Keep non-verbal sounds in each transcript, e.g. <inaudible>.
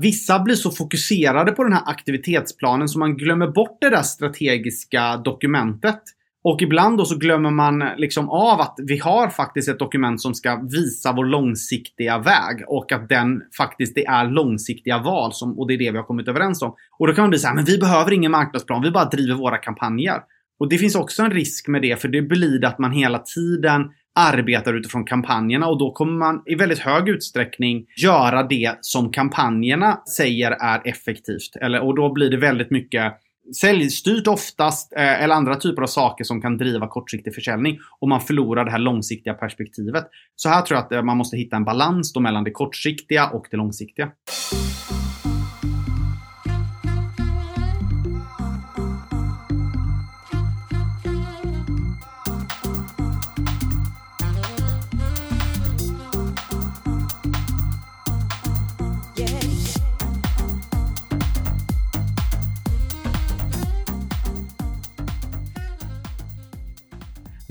vissa blir så fokuserade på den här aktivitetsplanen så man glömmer bort det där strategiska dokumentet. Och ibland då så glömmer man liksom av att vi har faktiskt ett dokument som ska visa vår långsiktiga väg och att den faktiskt det är långsiktiga val som, och det är det vi har kommit överens om. Och då kan man bli så här, men vi behöver ingen marknadsplan, vi bara driver våra kampanjer. Och det finns också en risk med det, för det blir att man hela tiden arbetar utifrån kampanjerna och då kommer man i väldigt hög utsträckning göra det som kampanjerna säger är effektivt. Eller, och då blir det väldigt mycket säljstyrt oftast eh, eller andra typer av saker som kan driva kortsiktig försäljning och man förlorar det här långsiktiga perspektivet. Så här tror jag att eh, man måste hitta en balans då mellan det kortsiktiga och det långsiktiga.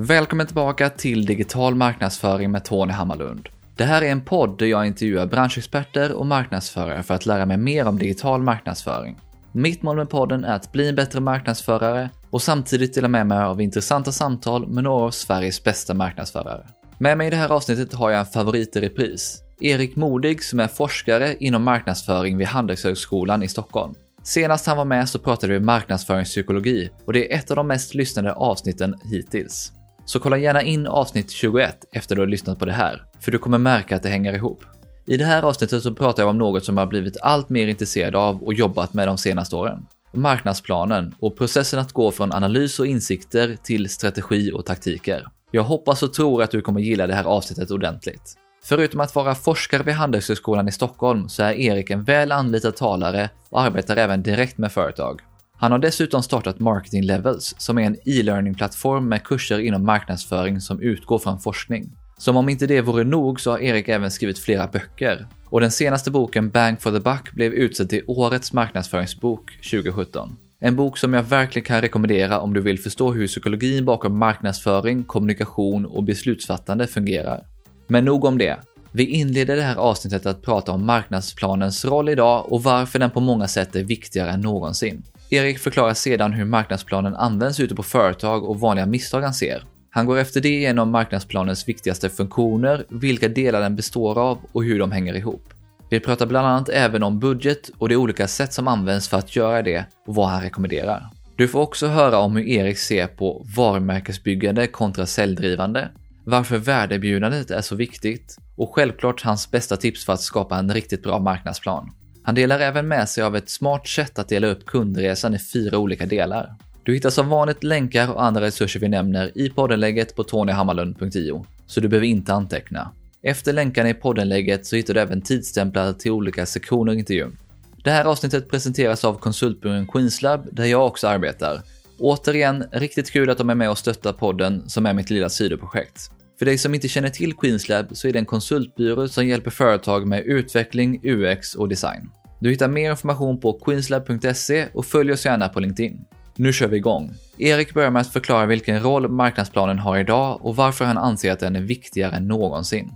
Välkommen tillbaka till Digital marknadsföring med Tony Hammarlund. Det här är en podd där jag intervjuar branschexperter och marknadsförare för att lära mig mer om digital marknadsföring. Mitt mål med podden är att bli en bättre marknadsförare och samtidigt dela med mig av intressanta samtal med några av Sveriges bästa marknadsförare. Med mig i det här avsnittet har jag en favorit i repris. Erik Modig som är forskare inom marknadsföring vid Handelshögskolan i Stockholm. Senast han var med så pratade vi marknadsföringspsykologi och det är ett av de mest lyssnade avsnitten hittills. Så kolla gärna in avsnitt 21 efter du har lyssnat på det här, för du kommer märka att det hänger ihop. I det här avsnittet så pratar jag om något som jag blivit allt mer intresserad av och jobbat med de senaste åren. Marknadsplanen och processen att gå från analys och insikter till strategi och taktiker. Jag hoppas och tror att du kommer gilla det här avsnittet ordentligt. Förutom att vara forskare vid Handelshögskolan i Stockholm så är Erik en väl anlitad talare och arbetar även direkt med företag. Han har dessutom startat Marketing Levels som är en e-learning-plattform med kurser inom marknadsföring som utgår från forskning. Som om inte det vore nog så har Erik även skrivit flera böcker och den senaste boken Bang for the Buck blev utsedd till Årets marknadsföringsbok 2017. En bok som jag verkligen kan rekommendera om du vill förstå hur psykologin bakom marknadsföring, kommunikation och beslutsfattande fungerar. Men nog om det. Vi inleder det här avsnittet att prata om marknadsplanens roll idag och varför den på många sätt är viktigare än någonsin. Erik förklarar sedan hur marknadsplanen används ute på företag och vanliga misstag han ser. Han går efter det igenom marknadsplanens viktigaste funktioner, vilka delar den består av och hur de hänger ihop. Vi pratar bland annat även om budget och de olika sätt som används för att göra det och vad han rekommenderar. Du får också höra om hur Erik ser på varumärkesbyggande kontra säljdrivande, varför värdebjudandet är så viktigt och självklart hans bästa tips för att skapa en riktigt bra marknadsplan. Han delar även med sig av ett smart sätt att dela upp kundresan i fyra olika delar. Du hittar som vanligt länkar och andra resurser vi nämner i poddenlägget på tonyhammarlund.io, så du behöver inte anteckna. Efter länkarna i poddenlägget så hittar du även tidsstämplar till olika sektioner i intervjun. Det här avsnittet presenteras av konsultbyrån Queenslab, där jag också arbetar. Återigen, riktigt kul att de är med och stöttar podden, som är mitt lilla sidoprojekt. För dig som inte känner till Queenslab så är det en konsultbyrå som hjälper företag med utveckling, UX och design. Du hittar mer information på queenslab.se och följ oss gärna på LinkedIn. Nu kör vi igång. Erik börjar med att förklara vilken roll marknadsplanen har idag och varför han anser att den är viktigare än någonsin.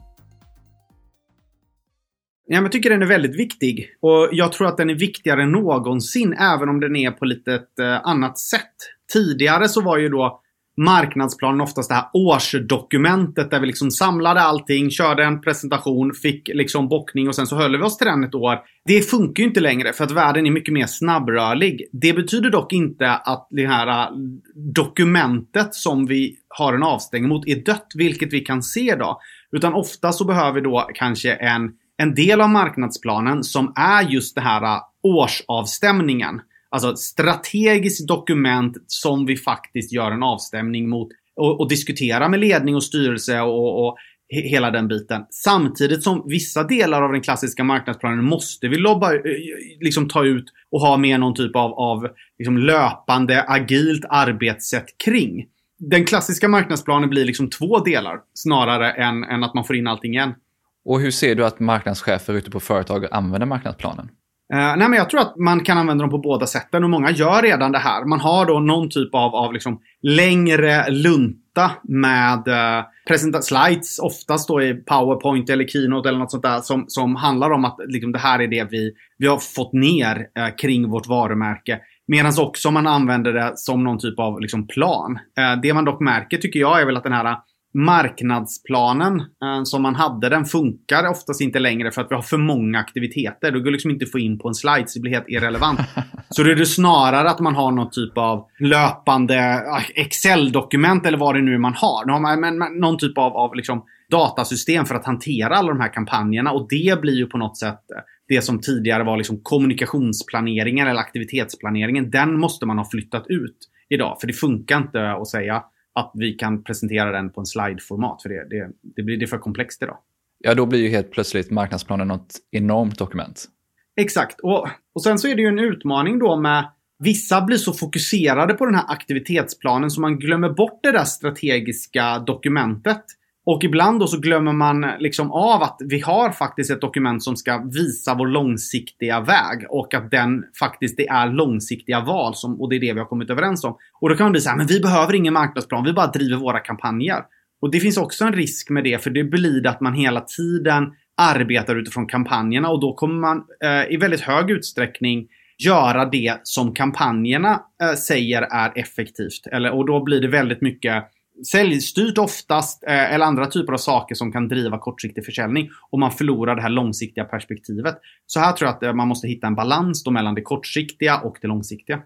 Ja, jag tycker den är väldigt viktig. Och jag tror att den är viktigare än någonsin, även om den är på lite ett eh, annat sätt. Tidigare så var ju då marknadsplanen oftast det här årsdokumentet där vi liksom samlade allting, körde en presentation, fick liksom bockning och sen så höll vi oss till den ett år. Det funkar ju inte längre för att världen är mycket mer snabbrörlig. Det betyder dock inte att det här äh, dokumentet som vi har en avstängning mot är dött, vilket vi kan se idag. Utan ofta så behöver vi då kanske en, en del av marknadsplanen som är just det här äh, årsavstämningen. Alltså ett strategiskt dokument som vi faktiskt gör en avstämning mot och, och diskuterar med ledning och styrelse och, och hela den biten. Samtidigt som vissa delar av den klassiska marknadsplanen måste vi lobba, eh, liksom ta ut och ha med någon typ av, av liksom löpande agilt arbetssätt kring. Den klassiska marknadsplanen blir liksom två delar snarare än, än att man får in allting igen. Och hur ser du att marknadschefer ute på företag använder marknadsplanen? Uh, nej, men jag tror att man kan använda dem på båda sätten och många gör redan det här. Man har då någon typ av, av liksom längre lunta med eh, presenta- slides, oftast då i PowerPoint eller Keynote eller något sånt där som, som handlar om att liksom, det här är det vi, vi har fått ner eh, kring vårt varumärke. Medan också man använder det som någon typ av liksom, plan. Eh, det man dock märker tycker jag är väl att den här marknadsplanen eh, som man hade, den funkar oftast inte längre för att vi har för många aktiviteter. Du går liksom inte få in på en slide, så det blir helt irrelevant. <laughs> så det är det snarare att man har någon typ av löpande ah, Excel-dokument eller vad det nu är man har. Nu har man men, men, någon typ av, av liksom datasystem för att hantera alla de här kampanjerna och det blir ju på något sätt eh, det som tidigare var liksom kommunikationsplaneringen eller aktivitetsplaneringen. Den måste man ha flyttat ut idag. För det funkar inte att säga att vi kan presentera den på en slide-format. För det, det, det, blir det för komplext idag. Ja, då blir ju helt plötsligt marknadsplanen något enormt dokument. Exakt. Och, och sen så är det ju en utmaning då med Vissa blir så fokuserade på den här aktivitetsplanen så man glömmer bort det där strategiska dokumentet. Och ibland då så glömmer man liksom av att vi har faktiskt ett dokument som ska visa vår långsiktiga väg och att den faktiskt det är långsiktiga val som, och det är det vi har kommit överens om. Och då kan man bli så här, men vi behöver ingen marknadsplan, vi bara driver våra kampanjer. Och det finns också en risk med det, för det blir att man hela tiden arbetar utifrån kampanjerna och då kommer man eh, i väldigt hög utsträckning göra det som kampanjerna eh, säger är effektivt. Eller, och då blir det väldigt mycket säljstyrt oftast eh, eller andra typer av saker som kan driva kortsiktig försäljning och man förlorar det här långsiktiga perspektivet. Så här tror jag att eh, man måste hitta en balans mellan det kortsiktiga och det långsiktiga.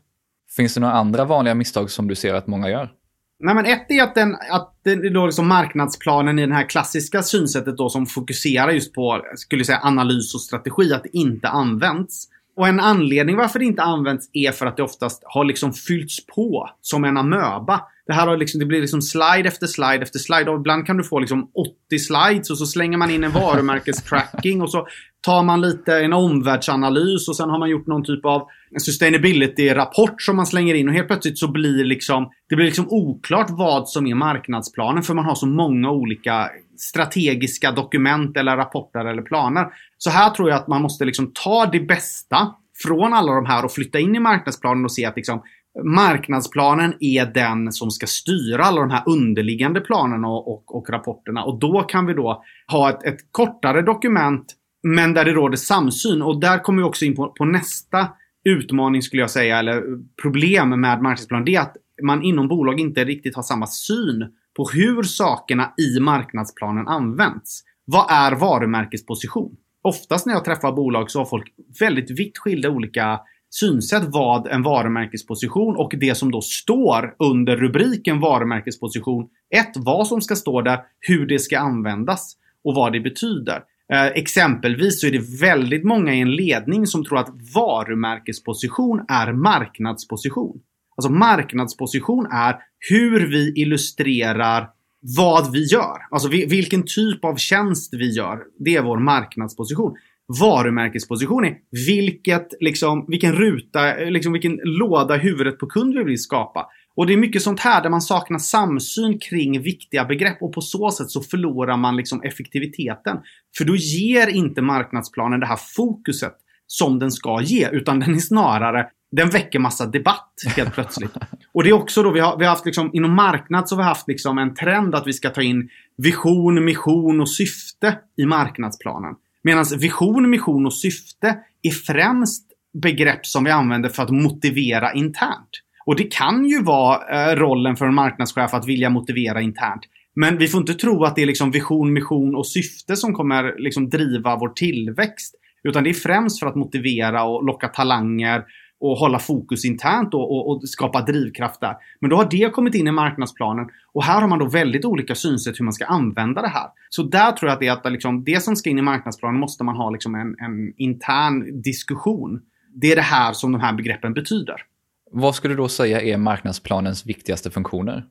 Finns det några andra vanliga misstag som du ser att många gör? Nej, men ett är att, den, att den, då liksom marknadsplanen i det här klassiska synsättet då som fokuserar just på skulle säga, analys och strategi, att det inte används. Och en anledning varför det inte används är för att det oftast har liksom fyllts på som en amöba. Det här har liksom, det blir liksom slide efter slide efter slide. Och ibland kan du få liksom 80 slides och så slänger man in en varumärkestracking och så tar man lite en omvärldsanalys och sen har man gjort någon typ av sustainability-rapport som man slänger in och helt plötsligt så blir liksom, det blir liksom oklart vad som är marknadsplanen för man har så många olika strategiska dokument eller rapporter eller planer. Så här tror jag att man måste liksom ta det bästa från alla de här och flytta in i marknadsplanen och se att liksom, marknadsplanen är den som ska styra alla de här underliggande planerna och, och, och rapporterna. Och då kan vi då ha ett, ett, kortare dokument men där det råder samsyn. Och där kommer vi också in på, på nästa utmaning skulle jag säga, eller problem med marknadsplanen. Det är att man inom bolag inte riktigt har samma syn på hur sakerna i marknadsplanen används. Vad är varumärkesposition? Oftast när jag träffar bolag så har folk väldigt vitt skilda olika synsätt vad en varumärkesposition och det som då står under rubriken varumärkesposition. Ett, vad som ska stå där, hur det ska användas och vad det betyder. Eh, exempelvis så är det väldigt många i en ledning som tror att varumärkesposition är marknadsposition. Alltså marknadsposition är hur vi illustrerar vad vi gör. Alltså vilken typ av tjänst vi gör. Det är vår marknadsposition. Varumärkesposition är vilket, liksom, vilken ruta, liksom vilken låda huvudet på kund vi vill skapa. Och det är mycket sånt här där man saknar samsyn kring viktiga begrepp och på så sätt så förlorar man liksom effektiviteten. För då ger inte marknadsplanen det här fokuset som den ska ge, utan den är snarare den väcker massa debatt helt plötsligt. <laughs> och det är också då vi har, vi har haft liksom, inom marknad så har vi haft liksom en trend att vi ska ta in vision, mission och syfte i marknadsplanen. Medan vision, mission och syfte är främst begrepp som vi använder för att motivera internt. Och det kan ju vara eh, rollen för en marknadschef att vilja motivera internt. Men vi får inte tro att det är liksom vision, mission och syfte som kommer liksom driva vår tillväxt. Utan det är främst för att motivera och locka talanger och hålla fokus internt och, och, och, skapa drivkraft där. Men då har det kommit in i marknadsplanen och här har man då väldigt olika synsätt hur man ska använda det här. Så där tror jag att det, är att liksom, det som ska in i marknadsplanen måste man ha liksom en, en intern diskussion. Det är det här som de här begreppen betyder. Vad skulle du då säga är marknadsplanens viktigaste funktioner?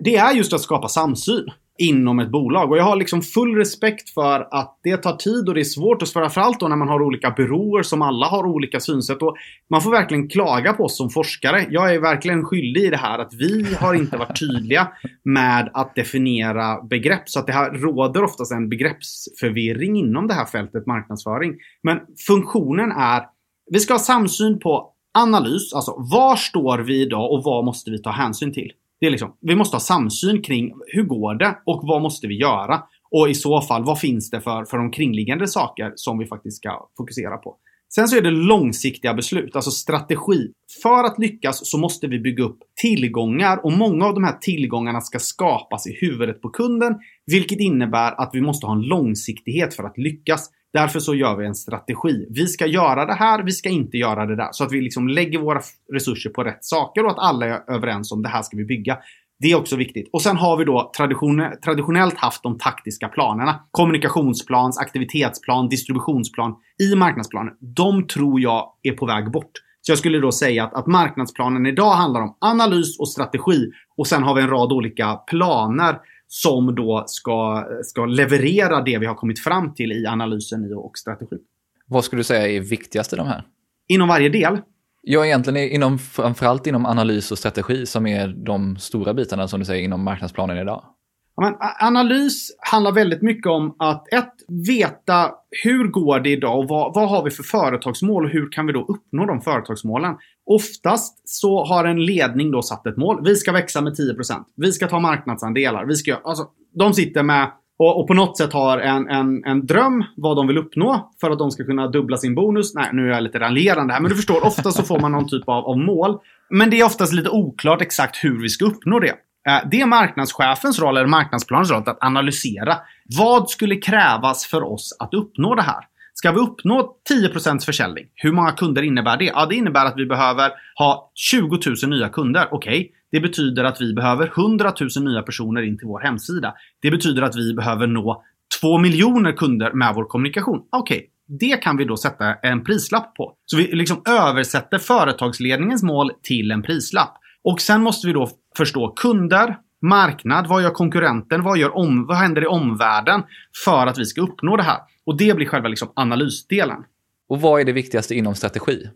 Det är just att skapa samsyn inom ett bolag. Och jag har liksom full respekt för att det tar tid och det är svårt. Och framförallt då när man har olika byråer som alla har olika synsätt. Och man får verkligen klaga på oss som forskare. Jag är verkligen skyldig i det här att vi har inte varit tydliga med att definiera begrepp. Så att det här råder oftast en begreppsförvirring inom det här fältet marknadsföring. Men funktionen är vi ska ha samsyn på analys, alltså var står vi idag och vad måste vi ta hänsyn till? Det är liksom, vi måste ha samsyn kring hur går det och vad måste vi göra? Och i så fall, vad finns det för, för omkringliggande saker som vi faktiskt ska fokusera på? Sen så är det långsiktiga beslut, alltså strategi. För att lyckas så måste vi bygga upp tillgångar och många av de här tillgångarna ska skapas i huvudet på kunden, vilket innebär att vi måste ha en långsiktighet för att lyckas. Därför så gör vi en strategi. Vi ska göra det här, vi ska inte göra det där. Så att vi liksom lägger våra resurser på rätt saker och att alla är överens om det här ska vi bygga. Det är också viktigt. Och sen har vi då tradition, traditionellt haft de taktiska planerna. Kommunikationsplans, aktivitetsplan, distributionsplan i marknadsplanen. De tror jag är på väg bort. Så jag skulle då säga att, att marknadsplanen idag handlar om analys och strategi. Och sen har vi en rad olika planer som då ska, ska leverera det vi har kommit fram till i analysen och strategin. Vad skulle du säga är viktigast i de här? Inom varje del? Ja, egentligen inom, framförallt inom analys och strategi som är de stora bitarna som du säger inom marknadsplanen idag. Ja, men analys handlar väldigt mycket om att ett, veta hur går det idag och vad, vad har vi för företagsmål och hur kan vi då uppnå de företagsmålen? Oftast så har en ledning då satt ett mål. Vi ska växa med 10%. Vi ska ta marknadsandelar. Vi ska, alltså, de sitter med och, och, på något sätt har en, en, en dröm vad de vill uppnå för att de ska kunna dubbla sin bonus. Nej, nu är jag lite raljerande här, men du förstår, ofta så får man någon typ av, av mål. Men det är oftast lite oklart exakt hur vi ska uppnå det. Eh, det är marknadschefens roll, eller marknadsplanens roll, att analysera. Vad skulle krävas för oss att uppnå det här? Ska vi uppnå 10% försäljning? Hur många kunder innebär det? Ja, det innebär att vi behöver ha 20 000 nya kunder. Okej, okay. det betyder att vi behöver 100 000 nya personer in till vår hemsida. Det betyder att vi behöver nå 2 miljoner kunder med vår kommunikation. Okej, okay. det kan vi då sätta en prislapp på. Så vi liksom översätter företagsledningens mål till en prislapp. Och sen måste vi då förstå kunder, marknad, vad gör konkurrenten, vad, gör om, vad händer i omvärlden för att vi ska uppnå det här? Och det blir själva liksom analysdelen. Och vad är det viktigaste inom strategi?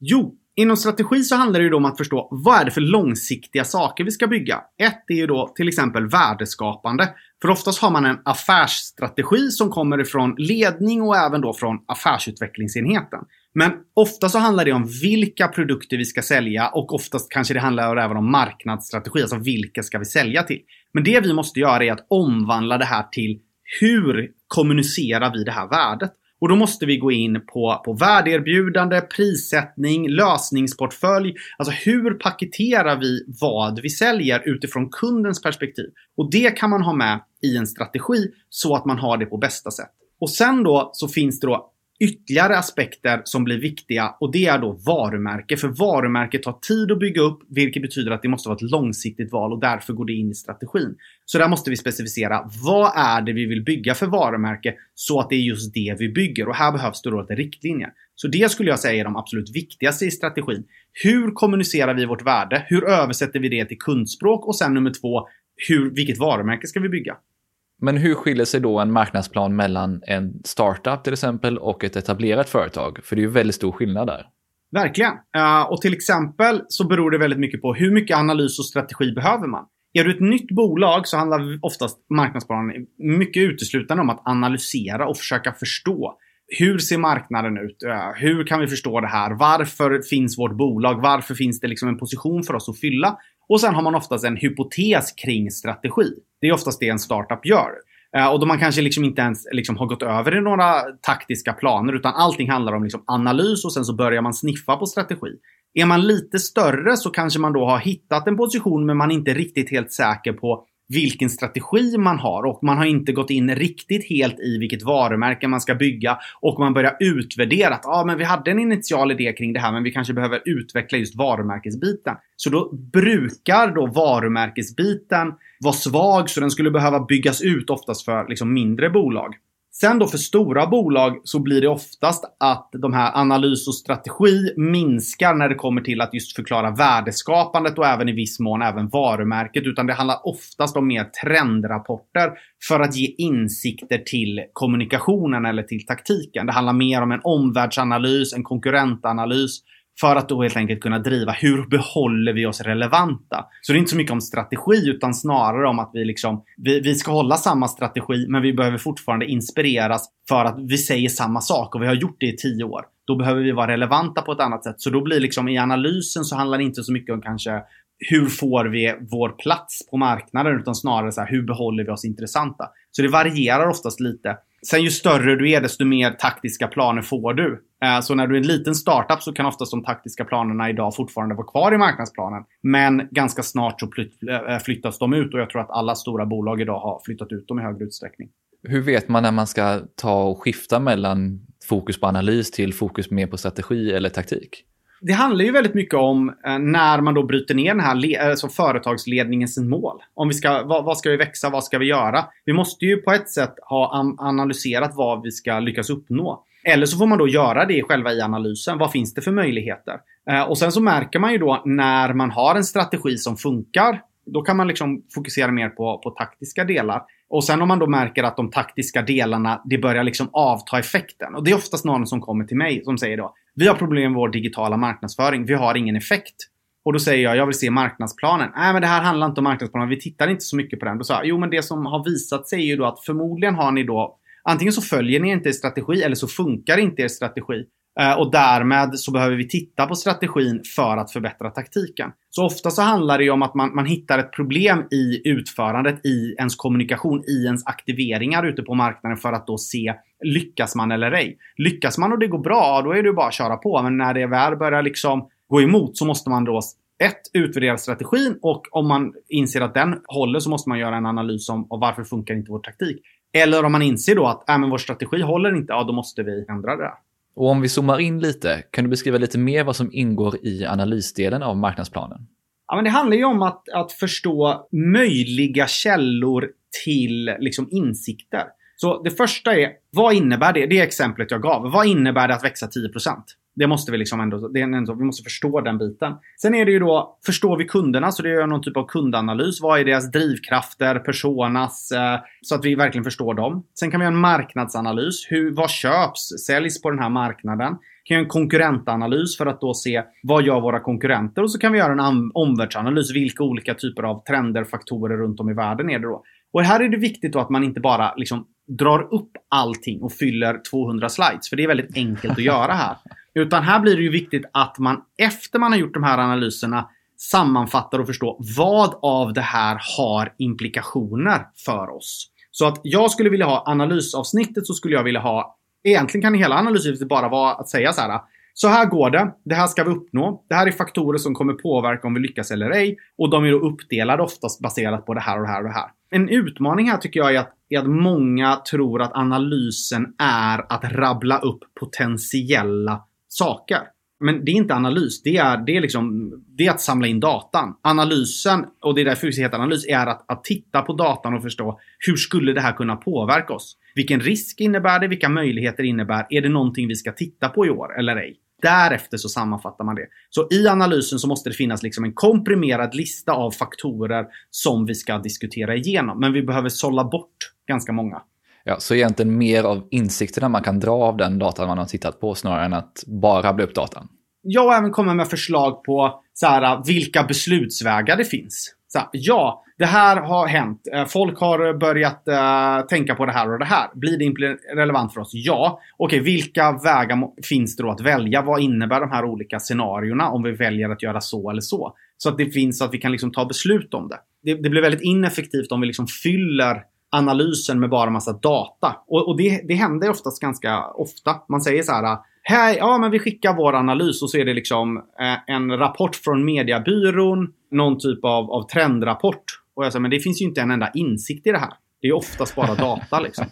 Jo, inom strategi så handlar det ju då om att förstå vad är det för långsiktiga saker vi ska bygga. Ett är ju då till exempel värdeskapande. För oftast har man en affärsstrategi som kommer ifrån ledning och även då från affärsutvecklingsenheten. Men ofta så handlar det om vilka produkter vi ska sälja och oftast kanske det handlar även om marknadsstrategi, alltså vilka ska vi sälja till. Men det vi måste göra är att omvandla det här till hur kommunicerar vi det här värdet? Och då måste vi gå in på, på värdeerbjudande, prissättning, lösningsportfölj. Alltså hur paketerar vi vad vi säljer utifrån kundens perspektiv? Och det kan man ha med i en strategi så att man har det på bästa sätt. Och sen då så finns det då ytterligare aspekter som blir viktiga och det är då varumärke. För varumärke tar tid att bygga upp, vilket betyder att det måste vara ett långsiktigt val och därför går det in i strategin. Så där måste vi specificera vad är det vi vill bygga för varumärke så att det är just det vi bygger och här behövs det då lite riktlinjer. Så det skulle jag säga är de absolut viktigaste i strategin. Hur kommunicerar vi vårt värde? Hur översätter vi det till kundspråk? Och sen nummer två, hur, vilket varumärke ska vi bygga? Men hur skiljer sig då en marknadsplan mellan en startup till exempel och ett etablerat företag? För det är ju väldigt stor skillnad där. Verkligen. Eh, och till exempel så beror det väldigt mycket på hur mycket analys och strategi behöver man. Är du ett nytt bolag så handlar oftast marknadsplanen mycket uteslutande om att analysera och försöka förstå. Hur ser marknaden ut? Eh, hur kan vi förstå det här? Varför finns vårt bolag? Varför finns det liksom en position för oss att fylla? Och sen har man oftast en hypotes kring strategi. Det är oftast det en startup gör. Eh, och då man kanske liksom inte ens liksom har gått över i några taktiska planer utan allting handlar om liksom analys och sen så börjar man sniffa på strategi. Är man lite större så kanske man då har hittat en position men man är inte riktigt helt säker på vilken strategi man har och man har inte gått in riktigt helt i vilket varumärke man ska bygga och man börjar utvärdera att ah, men vi hade en initial idé kring det här men vi kanske behöver utveckla just varumärkesbiten. Så då brukar då varumärkesbiten vara svag så den skulle behöva byggas ut oftast för liksom mindre bolag. Sen då för stora bolag så blir det oftast att de här analys och strategi minskar när det kommer till att just förklara värdeskapandet och även i viss mån även varumärket. Utan det handlar oftast om mer trendrapporter för att ge insikter till kommunikationen eller till taktiken. Det handlar mer om en omvärldsanalys, en konkurrentanalys för att då helt enkelt kunna driva hur behåller vi oss relevanta? Så det är inte så mycket om strategi utan snarare om att vi liksom vi, vi ska hålla samma strategi men vi behöver fortfarande inspireras för att vi säger samma sak och vi har gjort det i tio år. Då behöver vi vara relevanta på ett annat sätt. Så då blir liksom i analysen så handlar det inte så mycket om kanske hur får vi vår plats på marknaden utan snarare så här, hur behåller vi oss intressanta. Så det varierar oftast lite. Sen ju större du är desto mer taktiska planer får du. Eh, så när du är en liten startup så kan oftast de taktiska planerna idag fortfarande vara kvar i marknadsplanen. Men ganska snart så eh, flyttas de ut och jag tror att alla stora bolag idag har flyttat ut dem i högre utsträckning. Hur vet man när man ska ta och skifta mellan fokus på analys till fokus mer på strategi eller taktik? Det handlar ju väldigt mycket om eh, när man då bryter ner den här alltså företagsledningens mål. Om vi ska, vad, vad, ska vi växa? Vad ska vi göra? Vi måste ju på ett sätt ha analyserat vad vi ska lyckas uppnå. Eller så får man då göra det själva i analysen. Vad finns det för möjligheter? Eh, och sen så märker man ju då när man har en strategi som funkar. Då kan man liksom fokusera mer på, på taktiska delar. Och sen om man då märker att de taktiska delarna, det börjar liksom avta effekten. Och det är oftast någon som kommer till mig som säger då, vi har problem med vår digitala marknadsföring, vi har ingen effekt. Och då säger jag, jag vill se marknadsplanen. Nej, men det här handlar inte om marknadsplanen, vi tittar inte så mycket på den. Då sa jag, jo men det som har visat sig är ju då att förmodligen har ni då, antingen så följer ni inte er strategi eller så funkar inte er strategi. Eh, och därmed så behöver vi titta på strategin för att förbättra taktiken. Så ofta så handlar det ju om att man, man hittar ett problem i utförandet, i ens kommunikation, i ens aktiveringar ute på marknaden för att då se lyckas man eller ej. Lyckas man och det går bra, då är det ju bara att köra på. Men när det väl börjar liksom gå emot så måste man då ett, utvärdera strategin och om man inser att den håller så måste man göra en analys om varför funkar inte vår taktik. Eller om man inser då att äh, men vår strategi håller inte, ja då måste vi ändra det. Och om vi zoomar in lite, kan du beskriva lite mer vad som ingår i analysdelen av marknadsplanen? Ja, men det handlar ju om att, att förstå möjliga källor till liksom, insikter. Så det första är, vad innebär det? Det exemplet jag gav. Vad innebär det att växa 10%? Det måste vi liksom ändå, det är ändå, vi måste förstå den biten. Sen är det ju då, förstår vi kunderna? Så det är någon typ av kundanalys. Vad är deras drivkrafter, personas? Eh, så att vi verkligen förstår dem. Sen kan vi göra en marknadsanalys. Hur, vad köps, säljs på den här marknaden? kan göra en konkurrentanalys för att då se vad gör våra konkurrenter och så kan vi göra en omvärldsanalys. Vilka olika typer av trender, faktorer runt om i världen är det då? Och här är det viktigt då att man inte bara liksom drar upp allting och fyller 200 slides. För det är väldigt enkelt att göra här. <laughs> Utan här blir det ju viktigt att man efter man har gjort de här analyserna sammanfattar och förstår vad av det här har implikationer för oss. Så att jag skulle vilja ha analysavsnittet så skulle jag vilja ha Egentligen kan hela analysavsnittet bara vara att säga så här. Så här går det. Det här ska vi uppnå. Det här är faktorer som kommer påverka om vi lyckas eller ej. Och de är då uppdelade oftast baserat på det här och det här och det här. En utmaning här tycker jag är att, är att många tror att analysen är att rabbla upp potentiella saker. Men det är inte analys. Det är, det är, liksom, det är att samla in datan. Analysen, och det är därför det heter analys, är att, att titta på datan och förstå hur skulle det här kunna påverka oss? Vilken risk innebär det? Vilka möjligheter innebär? Är det någonting vi ska titta på i år eller ej? Därefter så sammanfattar man det. Så i analysen så måste det finnas liksom en komprimerad lista av faktorer som vi ska diskutera igenom. Men vi behöver sålla bort ganska många. Ja, så egentligen mer av insikterna man kan dra av den datan man har tittat på snarare än att bara bli upp datan. Jag även kommit med förslag på så här, vilka beslutsvägar det finns. Så här, ja, det här har hänt. Eh, folk har börjat uh, tänka på det här och det här. Blir det relevant för oss? Ja. Okej, vilka vägar finns det då att välja? Vad innebär de här olika scenarierna om vi väljer att göra så eller så? Så att det finns så att vi kan liksom ta beslut om det. Det, det blir väldigt ineffektivt om vi liksom fyller analysen med bara massa data. Och, och det, det händer oftast ganska ofta. Man säger så här. Hej, ja men vi skickar vår analys och så är det liksom eh, en rapport från mediebyrån. Någon typ av, av trendrapport. Och jag säger, men det finns ju inte en enda insikt i det här. Det är oftast bara <laughs> data liksom.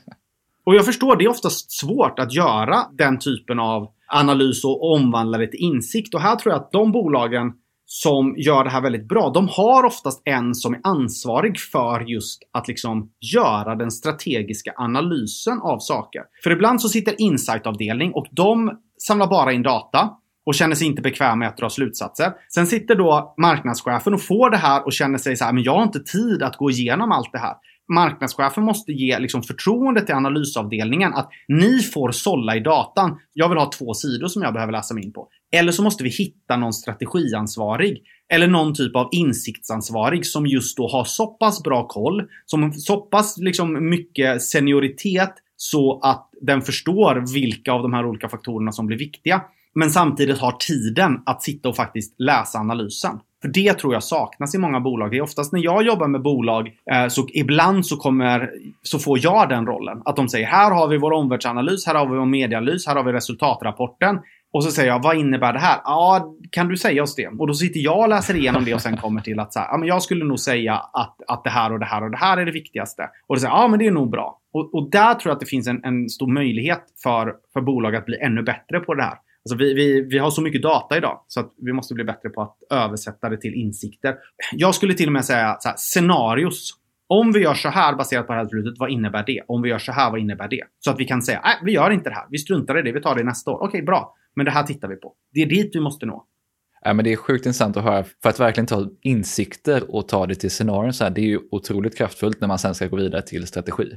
Och jag förstår, det är oftast svårt att göra den typen av analys och omvandla det till insikt. Och här tror jag att de bolagen som gör det här väldigt bra, de har oftast en som är ansvarig för just att liksom göra den strategiska analysen av saker. För ibland så sitter insightavdelning och de samlar bara in data och känner sig inte bekväm med att dra slutsatser. Sen sitter då marknadschefen och får det här och känner sig så här, men jag har inte tid att gå igenom allt det här. Marknadschefen måste ge liksom förtroende till analysavdelningen att ni får sålla i datan. Jag vill ha två sidor som jag behöver läsa mig in på. Eller så måste vi hitta någon strategiansvarig eller någon typ av insiktsansvarig som just då har så pass bra koll, som så pass liksom mycket senioritet så att den förstår vilka av de här olika faktorerna som blir viktiga. Men samtidigt har tiden att sitta och faktiskt läsa analysen. För det tror jag saknas i många bolag. Det är oftast när jag jobbar med bolag eh, så ibland så kommer så får jag den rollen. Att de säger här har vi vår omvärldsanalys, här har vi vår medialys. här har vi resultatrapporten. Och så säger jag, vad innebär det här? Ja, kan du säga oss det? Och då sitter jag och läser igenom det och sen kommer till att så här, ja, men jag skulle nog säga att, att det här och det här och det här är det viktigaste. Och då säger ja men det är nog bra. Och, och där tror jag att det finns en, en stor möjlighet för, för bolag att bli ännu bättre på det här. Alltså vi, vi, vi har så mycket data idag så att vi måste bli bättre på att översätta det till insikter. Jag skulle till och med säga så här, scenarios. Om vi gör så här baserat på det här beslutet, vad innebär det? Om vi gör så här, vad innebär det? Så att vi kan säga, nej, vi gör inte det här. Vi struntar i det, vi tar det nästa år. Okej, bra. Men det här tittar vi på. Det är dit vi måste nå. Ja, men det är sjukt intressant att höra, för att verkligen ta insikter och ta det till scenarion så här, det är ju otroligt kraftfullt när man sen ska gå vidare till strategi.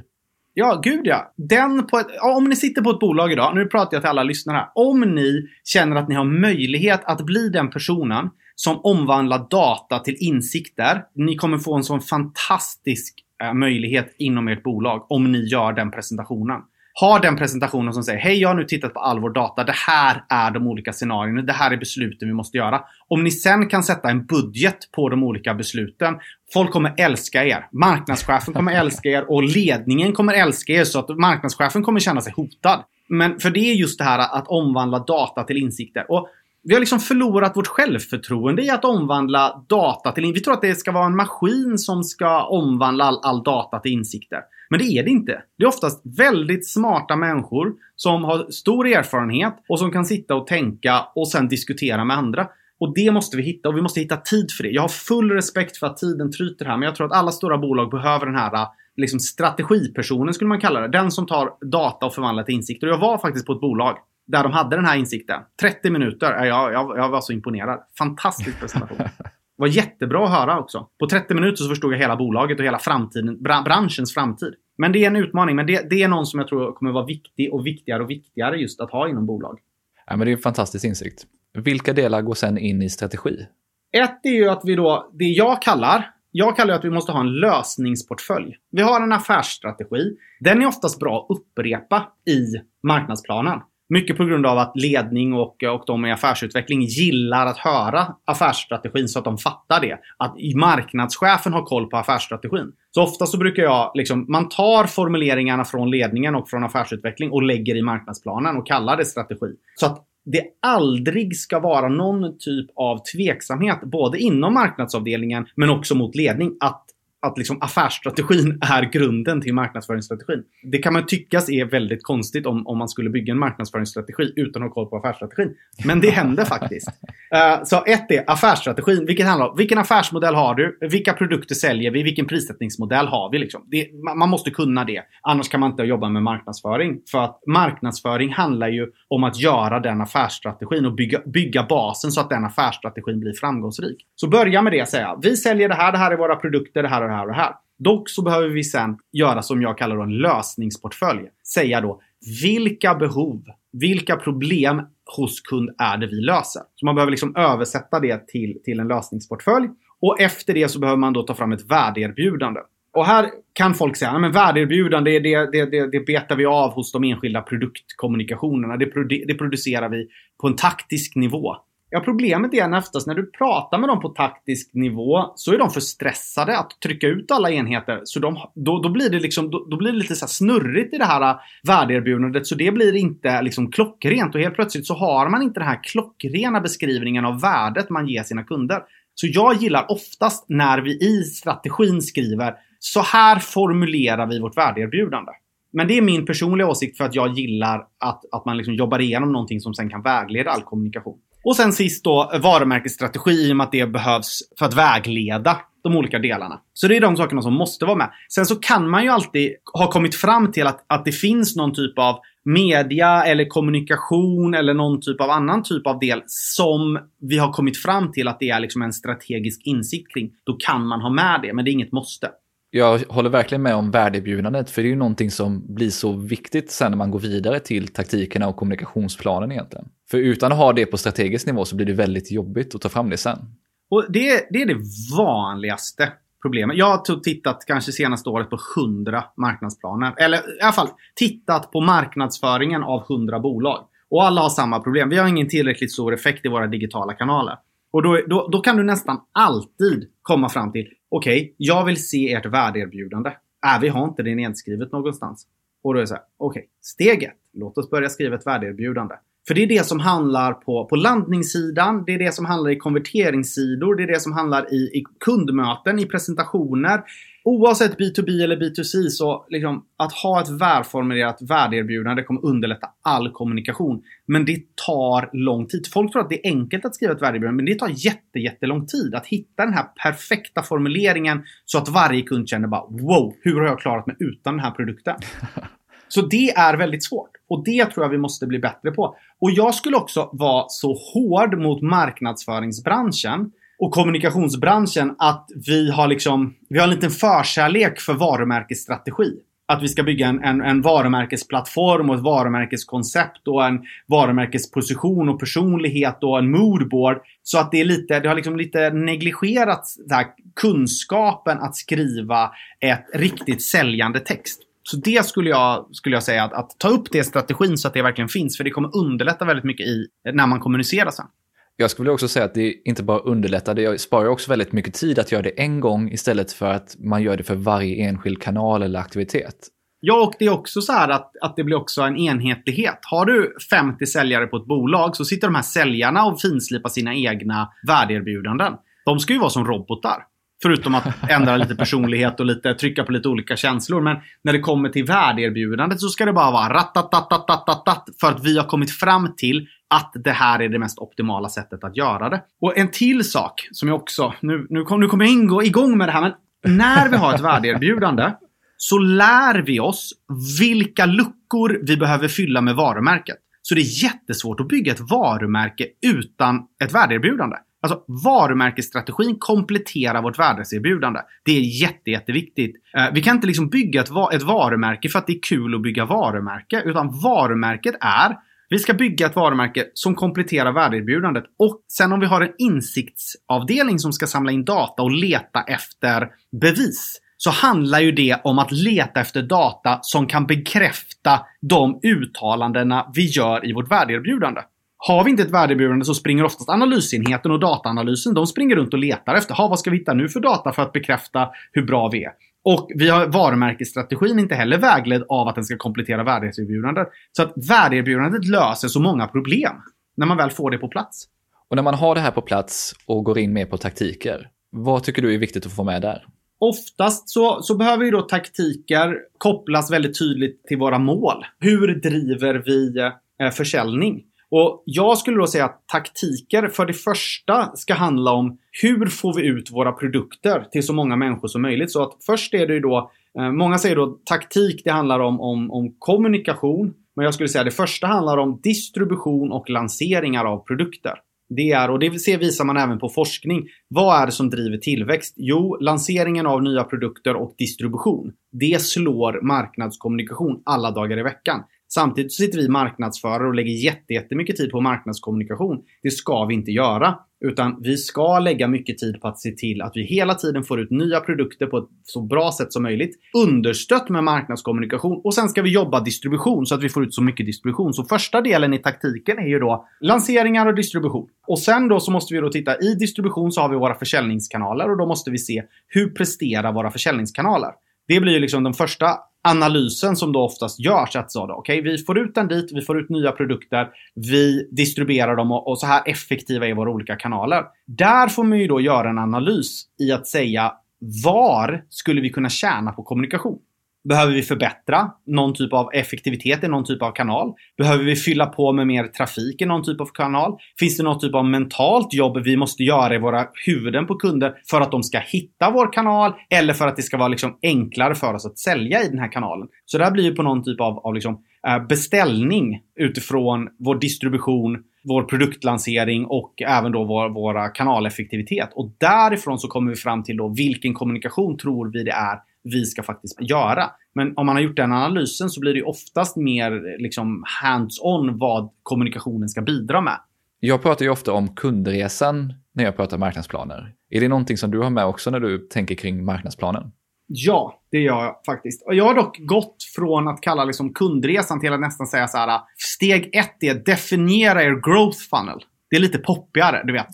Ja, gud ja. Den på ett, om ni sitter på ett bolag idag, nu pratar jag till alla lyssnare här. Om ni känner att ni har möjlighet att bli den personen som omvandlar data till insikter. Ni kommer få en sån fantastisk eh, möjlighet inom ert bolag om ni gör den presentationen. Ha den presentationen som säger Hej, jag har nu tittat på all vår data. Det här är de olika scenarierna. Det här är besluten vi måste göra. Om ni sen kan sätta en budget på de olika besluten. Folk kommer älska er. Marknadschefen kommer <laughs> älska er och ledningen kommer älska er så att marknadschefen kommer känna sig hotad. Men för det är just det här att omvandla data till insikter. Och vi har liksom förlorat vårt självförtroende i att omvandla data till... Vi tror att det ska vara en maskin som ska omvandla all, all data till insikter. Men det är det inte. Det är oftast väldigt smarta människor som har stor erfarenhet och som kan sitta och tänka och sen diskutera med andra. Och det måste vi hitta och vi måste hitta tid för det. Jag har full respekt för att tiden tryter här men jag tror att alla stora bolag behöver den här liksom strategipersonen skulle man kalla det. Den som tar data och förvandlar till insikter. Och jag var faktiskt på ett bolag där de hade den här insikten. 30 minuter. Jag, jag, jag var så imponerad. Fantastisk presentation. <laughs> Var jättebra att höra också. På 30 minuter så förstod jag hela bolaget och hela framtiden, branschens framtid. Men det är en utmaning. Men det, det är någon som jag tror kommer vara viktig och viktigare och viktigare just att ha inom bolag. Ja, men det är en fantastisk insikt. Vilka delar går sen in i strategi? Ett är ju att vi då, det jag kallar, jag kallar att vi måste ha en lösningsportfölj. Vi har en affärsstrategi. Den är oftast bra att upprepa i marknadsplanen. Mycket på grund av att ledning och, och de i affärsutveckling gillar att höra affärsstrategin så att de fattar det. Att marknadschefen har koll på affärsstrategin. Så ofta så brukar jag liksom, man tar formuleringarna från ledningen och från affärsutveckling och lägger i marknadsplanen och kallar det strategi. Så att det aldrig ska vara någon typ av tveksamhet både inom marknadsavdelningen men också mot ledning att att liksom affärsstrategin är grunden till marknadsföringsstrategin. Det kan man tyckas är väldigt konstigt om, om man skulle bygga en marknadsföringsstrategi utan att ha koll på affärsstrategin. Men det händer faktiskt. Uh, <laughs> så ett är affärsstrategin. Vilket handlar om vilken affärsmodell har du? Vilka produkter säljer vi? Vilken prissättningsmodell har vi? Liksom? Det, man måste kunna det. Annars kan man inte jobba med marknadsföring. För att marknadsföring handlar ju om att göra den affärsstrategin och bygga, bygga basen så att den affärsstrategin blir framgångsrik. Så börja med det säga. Vi säljer det här, det här är våra produkter, det här det här och det här. Dock så behöver vi sen göra som jag kallar en lösningsportfölj. Säga då vilka behov, vilka problem hos kund är det vi löser? Så man behöver liksom översätta det till, till en lösningsportfölj. Och efter det så behöver man då ta fram ett värdeerbjudande. Och här kan folk säga att värdeerbjudande det, det, det, det betar vi av hos de enskilda produktkommunikationerna. Det, det producerar vi på en taktisk nivå. Ja, problemet är oftast när du pratar med dem på taktisk nivå så är de för stressade att trycka ut alla enheter. Så de, då, då, blir det liksom, då, då, blir det lite så snurrigt i det här äh, värdeerbjudandet. Så det blir inte liksom klockrent och helt plötsligt så har man inte den här klockrena beskrivningen av värdet man ger sina kunder. Så jag gillar oftast när vi i strategin skriver så här formulerar vi vårt värdeerbjudande. Men det är min personliga åsikt för att jag gillar att, att man liksom jobbar igenom någonting som sen kan vägleda all kommunikation. Och sen sist då varumärkesstrategi i och med att det behövs för att vägleda de olika delarna. Så det är de sakerna som måste vara med. Sen så kan man ju alltid ha kommit fram till att, att det finns någon typ av media eller kommunikation eller någon typ av annan typ av del som vi har kommit fram till att det är liksom en strategisk insikt kring. Då kan man ha med det, men det är inget måste. Jag håller verkligen med om värdebjudandet, för det är ju någonting som blir så viktigt sen när man går vidare till taktikerna och kommunikationsplanen egentligen. För utan att ha det på strategisk nivå så blir det väldigt jobbigt att ta fram det sen. Och det, det är det vanligaste problemet. Jag har typ tittat kanske senaste året på 100 marknadsplaner. Eller i alla fall tittat på marknadsföringen av 100 bolag. Och alla har samma problem. Vi har ingen tillräckligt stor effekt i våra digitala kanaler. Och då, då, då kan du nästan alltid komma fram till, okej, okay, jag vill se ert värdeerbjudande. Äh, vi har inte det nedskrivet någonstans. Och då är det så här, okej, okay, steg ett, låt oss börja skriva ett värdeerbjudande. För det är det som handlar på, på landningssidan, det är det som handlar i konverteringssidor, det är det som handlar i, i kundmöten, i presentationer. Oavsett B2B eller B2C så liksom att ha ett välformulerat värdeerbjudande kommer underlätta all kommunikation. Men det tar lång tid. Folk tror att det är enkelt att skriva ett värdeerbjudande men det tar jätte, jättelång tid att hitta den här perfekta formuleringen så att varje kund känner bara wow, hur har jag klarat mig utan den här produkten? <laughs> Så det är väldigt svårt. Och det tror jag vi måste bli bättre på. Och jag skulle också vara så hård mot marknadsföringsbranschen och kommunikationsbranschen att vi har liksom, vi har en liten förkärlek för varumärkesstrategi. Att vi ska bygga en, en, en varumärkesplattform och ett varumärkeskoncept och en varumärkesposition och personlighet och en moodboard. Så att det är lite, det har liksom lite negligerat här, kunskapen att skriva ett riktigt säljande text. Så det skulle jag, skulle jag säga, att, att ta upp det i strategin så att det verkligen finns. För det kommer underlätta väldigt mycket i när man kommunicerar sen. Jag skulle också säga att det inte bara underlättar, det sparar också väldigt mycket tid att göra det en gång istället för att man gör det för varje enskild kanal eller aktivitet. Ja, och det är också så här att, att det blir också en enhetlighet. Har du 50 säljare på ett bolag så sitter de här säljarna och finslipar sina egna värdeerbjudanden. De ska ju vara som robotar. Förutom att <laughs> ändra lite personlighet och lite, trycka på lite olika känslor. Men när det kommer till värdeerbjudandet så ska det bara vara ratatatatatatatat för att vi har kommit fram till att det här är det mest optimala sättet att göra det. Och en till sak som jag också, nu, nu, kom, nu kommer jag ingå igång med det här, men när vi har ett värdeerbjudande så lär vi oss vilka luckor vi behöver fylla med varumärket. Så det är jättesvårt att bygga ett varumärke utan ett värdeerbjudande. Alltså varumärkesstrategin kompletterar vårt värdeserbjudande. Det är jätte, jätteviktigt. Eh, vi kan inte liksom bygga ett varumärke för att det är kul att bygga varumärke. Utan varumärket är vi ska bygga ett varumärke som kompletterar värdeerbjudandet. Och sen om vi har en insiktsavdelning som ska samla in data och leta efter bevis. Så handlar ju det om att leta efter data som kan bekräfta de uttalandena vi gör i vårt värdeerbjudande. Har vi inte ett värdeerbjudande så springer oftast analysenheten och dataanalysen. De springer runt och letar efter, ha, vad ska vi hitta nu för data för att bekräfta hur bra vi är? Och vi har varumärkesstrategin inte heller vägledd av att den ska komplettera värdeerbjudandet. Så att värdeerbjudandet löser så många problem när man väl får det på plats. Och när man har det här på plats och går in mer på taktiker, vad tycker du är viktigt att få med där? Oftast så, så behöver ju då taktiker kopplas väldigt tydligt till våra mål. Hur driver vi eh, försäljning? Och jag skulle då säga att taktiker för det första ska handla om hur får vi ut våra produkter till så många människor som möjligt. Så att först är det ju då, eh, många säger då taktik, det handlar om, om, om kommunikation. Men jag skulle säga det första handlar om distribution och lanseringar av produkter. Det är, och det ser, visar man även på forskning. Vad är det som driver tillväxt? Jo, lanseringen av nya produkter och distribution. Det slår marknadskommunikation alla dagar i veckan. Samtidigt sitter vi marknadsförare och lägger jättemycket tid på marknadskommunikation. Det ska vi inte göra. Utan vi ska lägga mycket tid på att se till att vi hela tiden får ut nya produkter på ett så bra sätt som möjligt. Understött med marknadskommunikation och sen ska vi jobba distribution så att vi får ut så mycket distribution. Så första delen i taktiken är ju då lanseringar och distribution. Och sen då så måste vi då titta i distribution så har vi våra försäljningskanaler och då måste vi se hur presterar våra försäljningskanaler. Det blir ju liksom den första analysen som då oftast görs. Att så då, okay, vi får ut den dit, vi får ut nya produkter, vi distribuerar dem och, och, så här effektiva är våra olika kanaler. Där får man ju då göra en analys i att säga var skulle vi kunna tjäna på kommunikation? Behöver vi förbättra någon typ av effektivitet i någon typ av kanal? Behöver vi fylla på med mer trafik i någon typ av kanal? Finns det någon typ av mentalt jobb vi måste göra i våra huvuden på kunder för att de ska hitta vår kanal eller för att det ska vara liksom enklare för oss att sälja i den här kanalen? Så det här blir ju på någon typ av, av liksom, eh, beställning utifrån vår distribution, vår produktlansering och även då vår, våra kanaleffektivitet. Och därifrån så kommer vi fram till då vilken kommunikation tror vi det är vi ska faktiskt göra. Men om man har gjort den analysen så blir det oftast mer liksom hands-on vad kommunikationen ska bidra med. Jag pratar ju ofta om kundresan när jag pratar marknadsplaner. Är det någonting som du har med också när du tänker kring marknadsplanen? Ja, det gör jag faktiskt. Och jag har dock gått från att kalla liksom kundresan till att nästan säga så här. Steg ett är definiera er growth funnel. Det är lite poppigare, du vet.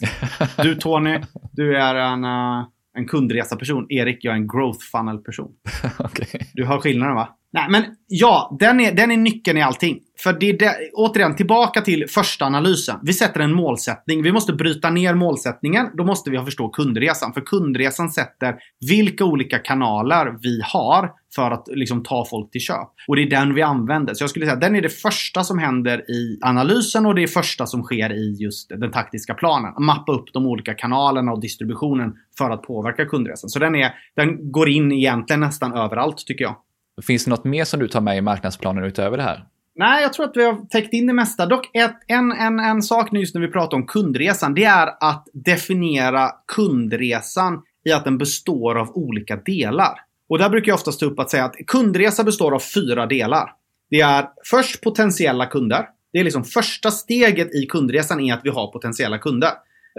<laughs> Du Tony, du är en, uh, en kundresa-person. Erik, jag är en growth funnel-person. <laughs> okay. Du har skillnaden va? Nej, men ja, den är, den är nyckeln i allting. För det är det, återigen, tillbaka till första analysen. Vi sätter en målsättning. Vi måste bryta ner målsättningen. Då måste vi förstå kundresan. För kundresan sätter vilka olika kanaler vi har för att liksom ta folk till köp. Och det är den vi använder. Så jag skulle säga att den är det första som händer i analysen och det är första som sker i just den taktiska planen. Mappa upp de olika kanalerna och distributionen för att påverka kundresan. Så den, är, den går in egentligen nästan överallt tycker jag. Finns det något mer som du tar med i marknadsplanen utöver det här? Nej, jag tror att vi har täckt in det mesta. Dock ett, en, en, en sak nu just när vi pratar om kundresan, det är att definiera kundresan i att den består av olika delar. Och där brukar jag oftast ta upp att säga att kundresa består av fyra delar. Det är först potentiella kunder. Det är liksom första steget i kundresan är att vi har potentiella kunder.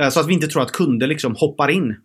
Eh, så att vi inte tror att kunder liksom hoppar in.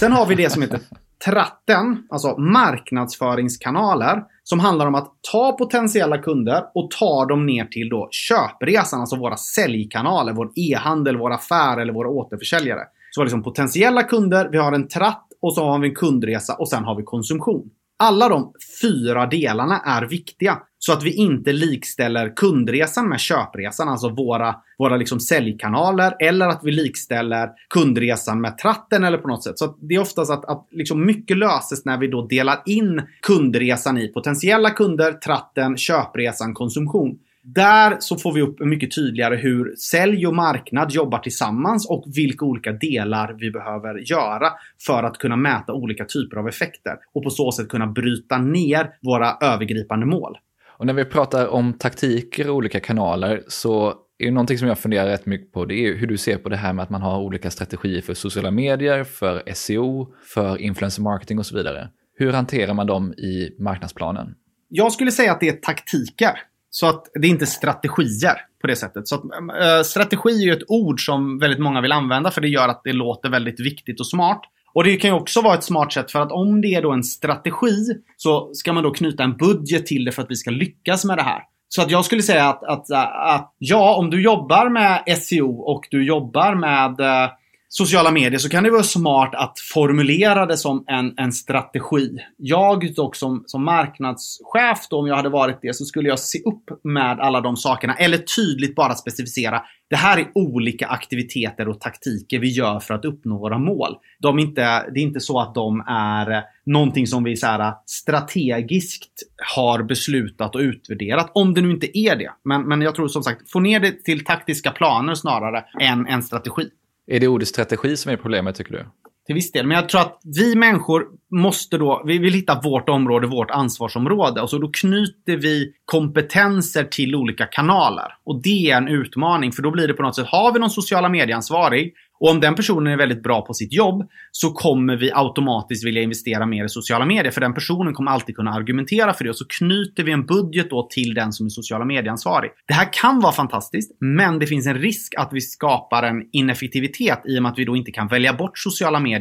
Sen har vi det som heter tratten, alltså marknadsföringskanaler, som handlar om att ta potentiella kunder och ta dem ner till då köpresan, alltså våra säljkanaler, vår e-handel, vår affär eller våra återförsäljare. Så vi har liksom potentiella kunder, vi har en tratt och så har vi en kundresa och sen har vi konsumtion. Alla de fyra delarna är viktiga. Så att vi inte likställer kundresan med köpresan, alltså våra, våra liksom säljkanaler. Eller att vi likställer kundresan med tratten eller på något sätt. Så det är oftast att, att liksom mycket löses när vi då delar in kundresan i potentiella kunder, tratten, köpresan, konsumtion. Där så får vi upp mycket tydligare hur sälj och marknad jobbar tillsammans och vilka olika delar vi behöver göra för att kunna mäta olika typer av effekter och på så sätt kunna bryta ner våra övergripande mål. Och när vi pratar om taktiker och olika kanaler så är det någonting som jag funderar rätt mycket på. Det är hur du ser på det här med att man har olika strategier för sociala medier, för SEO, för influencer marketing och så vidare. Hur hanterar man dem i marknadsplanen? Jag skulle säga att det är taktiker. Så att det är inte strategier på det sättet. Så att, äh, strategi är ju ett ord som väldigt många vill använda för det gör att det låter väldigt viktigt och smart. Och det kan ju också vara ett smart sätt för att om det är då en strategi så ska man då knyta en budget till det för att vi ska lyckas med det här. Så att jag skulle säga att, att, att ja, om du jobbar med SEO och du jobbar med eh, sociala medier så kan det vara smart att formulera det som en, en strategi. Jag dock som, som marknadschef då, om jag hade varit det, så skulle jag se upp med alla de sakerna. Eller tydligt bara specificera. Det här är olika aktiviteter och taktiker vi gör för att uppnå våra mål. De är inte, det är inte så att de är eh, någonting som vi så här, eh, strategiskt har beslutat och utvärderat. Om det nu inte är det. Men, men jag tror som sagt, få ner det till taktiska planer snarare än en strategi. Är det ordet strategi som är problemet tycker du? Till viss del. Men jag tror att vi människor måste då, vi vill hitta vårt område, vårt ansvarsområde. Och så då knyter vi kompetenser till olika kanaler. Och det är en utmaning. För då blir det på något sätt, har vi någon sociala medieansvarig och om den personen är väldigt bra på sitt jobb så kommer vi automatiskt vilja investera mer i sociala medier. För den personen kommer alltid kunna argumentera för det. Och så knyter vi en budget då till den som är sociala medieansvarig. Det här kan vara fantastiskt, men det finns en risk att vi skapar en ineffektivitet i och med att vi då inte kan välja bort sociala medier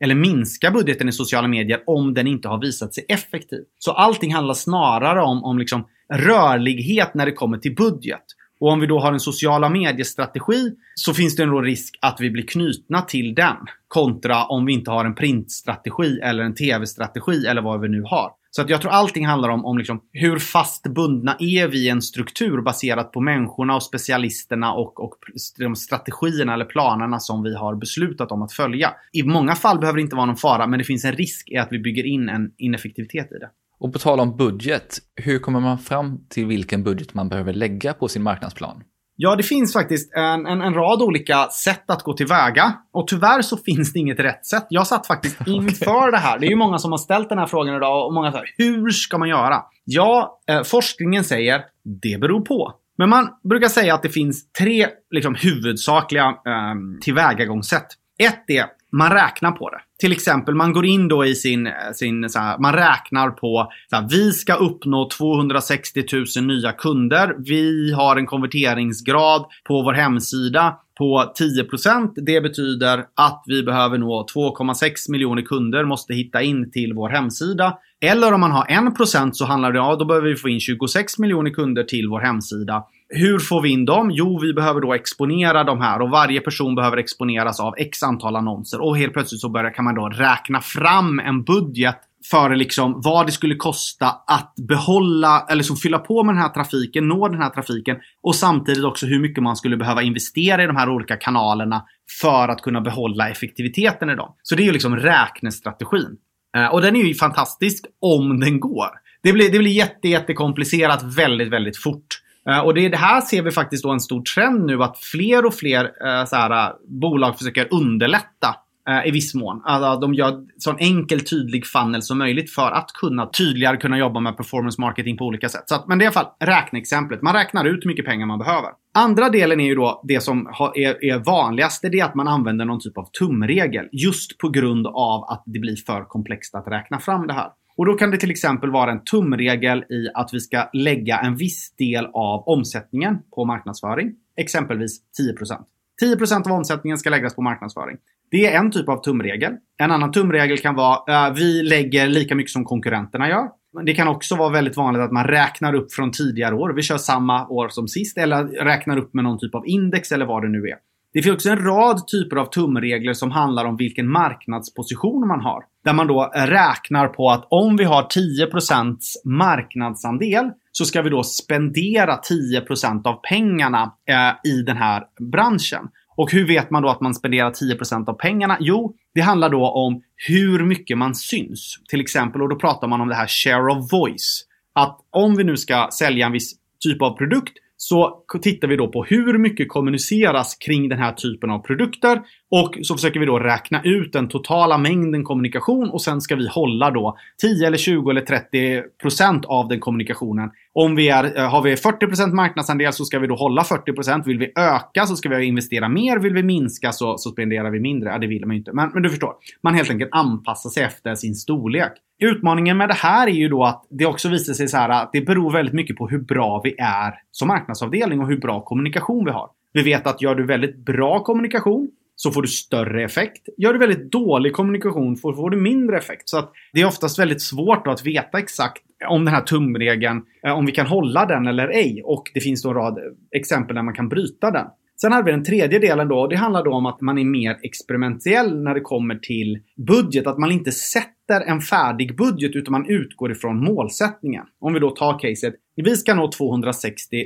eller minska budgeten i sociala medier om den inte har visat sig effektiv. Så allting handlar snarare om, om liksom rörlighet när det kommer till budget. Och om vi då har en sociala mediestrategi så finns det en risk att vi blir knutna till den. Kontra om vi inte har en printstrategi eller en tv-strategi eller vad vi nu har. Så att jag tror allting handlar om, om liksom hur fast bundna är vi i en struktur baserat på människorna och specialisterna och, och de strategierna eller planerna som vi har beslutat om att följa. I många fall behöver det inte vara någon fara, men det finns en risk i att vi bygger in en ineffektivitet i det. Och på tal om budget, hur kommer man fram till vilken budget man behöver lägga på sin marknadsplan? Ja, det finns faktiskt en, en, en, rad olika sätt att gå tillväga. Och tyvärr så finns det inget rätt sätt. Jag satt faktiskt <laughs> inför det här. Det är ju många som har ställt den här frågan idag och många säger hur ska man göra? Ja, eh, forskningen säger det beror på. Men man brukar säga att det finns tre liksom, huvudsakliga eh, tillvägagångssätt. Ett är man räknar på det. Till exempel, man går in då i sin, eh, sin så här, man räknar på, så här, vi ska uppnå 260 000 nya kunder. Vi har en konverteringsgrad på vår hemsida på 10%. Det betyder att vi behöver nå 2,6 miljoner kunder, måste hitta in till vår hemsida. Eller om man har 1% så handlar det om, ja, då behöver vi få in 26 miljoner kunder till vår hemsida. Hur får vi in dem? Jo, vi behöver då exponera de här och varje person behöver exponeras av x antal annonser och helt plötsligt så börjar, kan man då räkna fram en budget för liksom vad det skulle kosta att behålla eller så fylla på med den här trafiken, nå den här trafiken och samtidigt också hur mycket man skulle behöva investera i de här olika kanalerna för att kunna behålla effektiviteten i dem. Så det är ju liksom räknestrategin. Eh, och den är ju fantastisk om den går. Det blir, det blir jätte, jättekomplicerat väldigt, väldigt fort. Eh, och det, det, här ser vi faktiskt då en stor trend nu att fler och fler eh, så här, bolag försöker underlätta eh, i viss mån. Alltså, de gör så enkel, tydlig funnel som möjligt för att kunna tydligare kunna jobba med performance marketing på olika sätt. Så att, men det är i alla fall räkneexemplet. Man räknar ut hur mycket pengar man behöver. Andra delen är ju då det som är, är vanligast. Det är att man använder någon typ av tumregel. Just på grund av att det blir för komplext att räkna fram det här. Och då kan det till exempel vara en tumregel i att vi ska lägga en viss del av omsättningen på marknadsföring. Exempelvis 10%. 10% av omsättningen ska läggas på marknadsföring. Det är en typ av tumregel. En annan tumregel kan vara uh, vi lägger lika mycket som konkurrenterna gör. Det kan också vara väldigt vanligt att man räknar upp från tidigare år. Vi kör samma år som sist eller räknar upp med någon typ av index eller vad det nu är. Det finns också en rad typer av tumregler som handlar om vilken marknadsposition man har. Där man då räknar på att om vi har 10% marknadsandel så ska vi då spendera 10% av pengarna eh, i den här branschen. Och hur vet man då att man spenderar 10% av pengarna? Jo, det handlar då om hur mycket man syns. Till exempel, och då pratar man om det här share of voice. Att om vi nu ska sälja en viss typ av produkt så tittar vi då på hur mycket kommuniceras kring den här typen av produkter och så försöker vi då räkna ut den totala mängden kommunikation och sen ska vi hålla då 10 eller 20 eller 30 procent av den kommunikationen. Om vi är, eh, har vi 40 procent marknadsandel så ska vi då hålla 40 procent. Vill vi öka så ska vi investera mer. Vill vi minska så, så spenderar vi mindre. Ja, det vill man ju inte. Men, men du förstår. Man helt enkelt anpassar sig efter sin storlek. Utmaningen med det här är ju då att det också visar sig så här att det beror väldigt mycket på hur bra vi är som marknadsavdelning och hur bra kommunikation vi har. Vi vet att gör du väldigt bra kommunikation så får du större effekt. Gör du väldigt dålig kommunikation får, får du mindre effekt. Så att det är oftast väldigt svårt att veta exakt om den här tumregeln, eh, om vi kan hålla den eller ej. Och det finns då en rad exempel där man kan bryta den. Sen hade vi den tredje delen då. och Det handlar då om att man är mer experimentell när det kommer till budget. Att man inte sätter en färdig budget utan man utgår ifrån målsättningen. Om vi då tar caset. Vi ska nå 260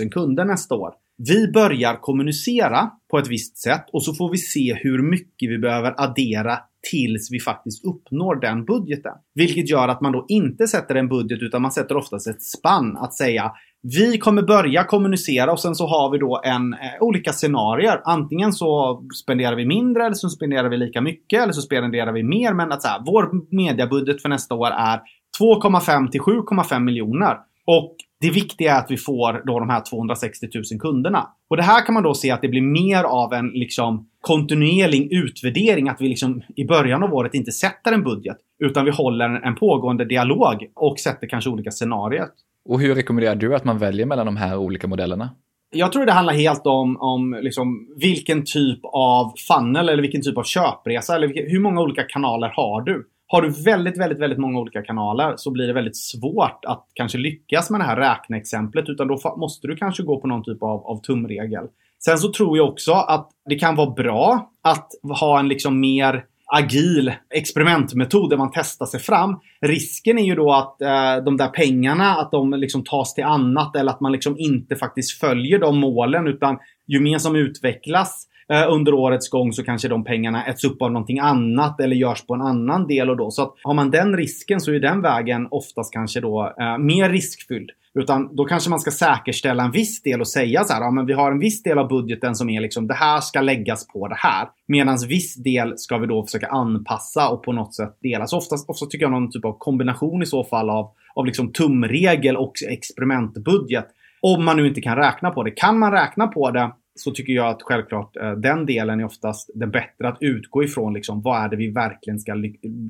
000 kunder nästa år. Vi börjar kommunicera på ett visst sätt och så får vi se hur mycket vi behöver addera tills vi faktiskt uppnår den budgeten. Vilket gör att man då inte sätter en budget utan man sätter oftast ett spann att säga vi kommer börja kommunicera och sen så har vi då en, eh, olika scenarier. Antingen så spenderar vi mindre eller så spenderar vi lika mycket eller så spenderar vi mer. Men att så här, vår mediabudget för nästa år är 2,5 till 7,5 miljoner. Och det viktiga är att vi får då de här 260 000 kunderna. Och det här kan man då se att det blir mer av en liksom kontinuerlig utvärdering. Att vi liksom i början av året inte sätter en budget. Utan vi håller en pågående dialog och sätter kanske olika scenarier. Och hur rekommenderar du att man väljer mellan de här olika modellerna? Jag tror det handlar helt om, om liksom vilken typ av funnel eller vilken typ av köpresa eller vilka, hur många olika kanaler har du? Har du väldigt, väldigt, väldigt många olika kanaler så blir det väldigt svårt att kanske lyckas med det här räkneexemplet. Utan då måste du kanske gå på någon typ av, av tumregel. Sen så tror jag också att det kan vara bra att ha en liksom mer agil experimentmetod där man testar sig fram. Risken är ju då att eh, de där pengarna, att de liksom tas till annat eller att man liksom inte faktiskt följer de målen utan ju mer som utvecklas Eh, under årets gång så kanske de pengarna äts upp av någonting annat eller görs på en annan del och då. Så att har man den risken så är den vägen oftast kanske då eh, mer riskfylld. Utan då kanske man ska säkerställa en viss del och säga så här, ja men vi har en viss del av budgeten som är liksom det här ska läggas på det här. Medan viss del ska vi då försöka anpassa och på något sätt dela. Så oftast, oftast tycker jag någon typ av kombination i så fall av, av liksom tumregel och experimentbudget. Om man nu inte kan räkna på det. Kan man räkna på det så tycker jag att självklart eh, den delen är oftast den bättre att utgå ifrån. Liksom, vad är det vi verkligen ska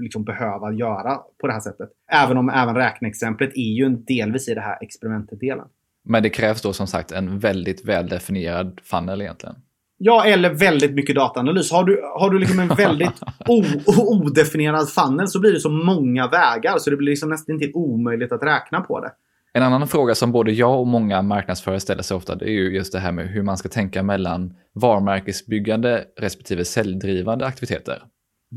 liksom, behöva göra på det här sättet? Även om även räkneexemplet är ju en delvis i det här experimentet-delen. Men det krävs då som sagt en väldigt väldefinierad funnel egentligen. Ja, eller väldigt mycket dataanalys. Har du, har du liksom en väldigt <laughs> odefinierad funnel så blir det så många vägar så det blir liksom nästan inte omöjligt att räkna på det. En annan fråga som både jag och många marknadsförare ställer sig ofta, det är ju just det här med hur man ska tänka mellan varumärkesbyggande respektive säljdrivande aktiviteter.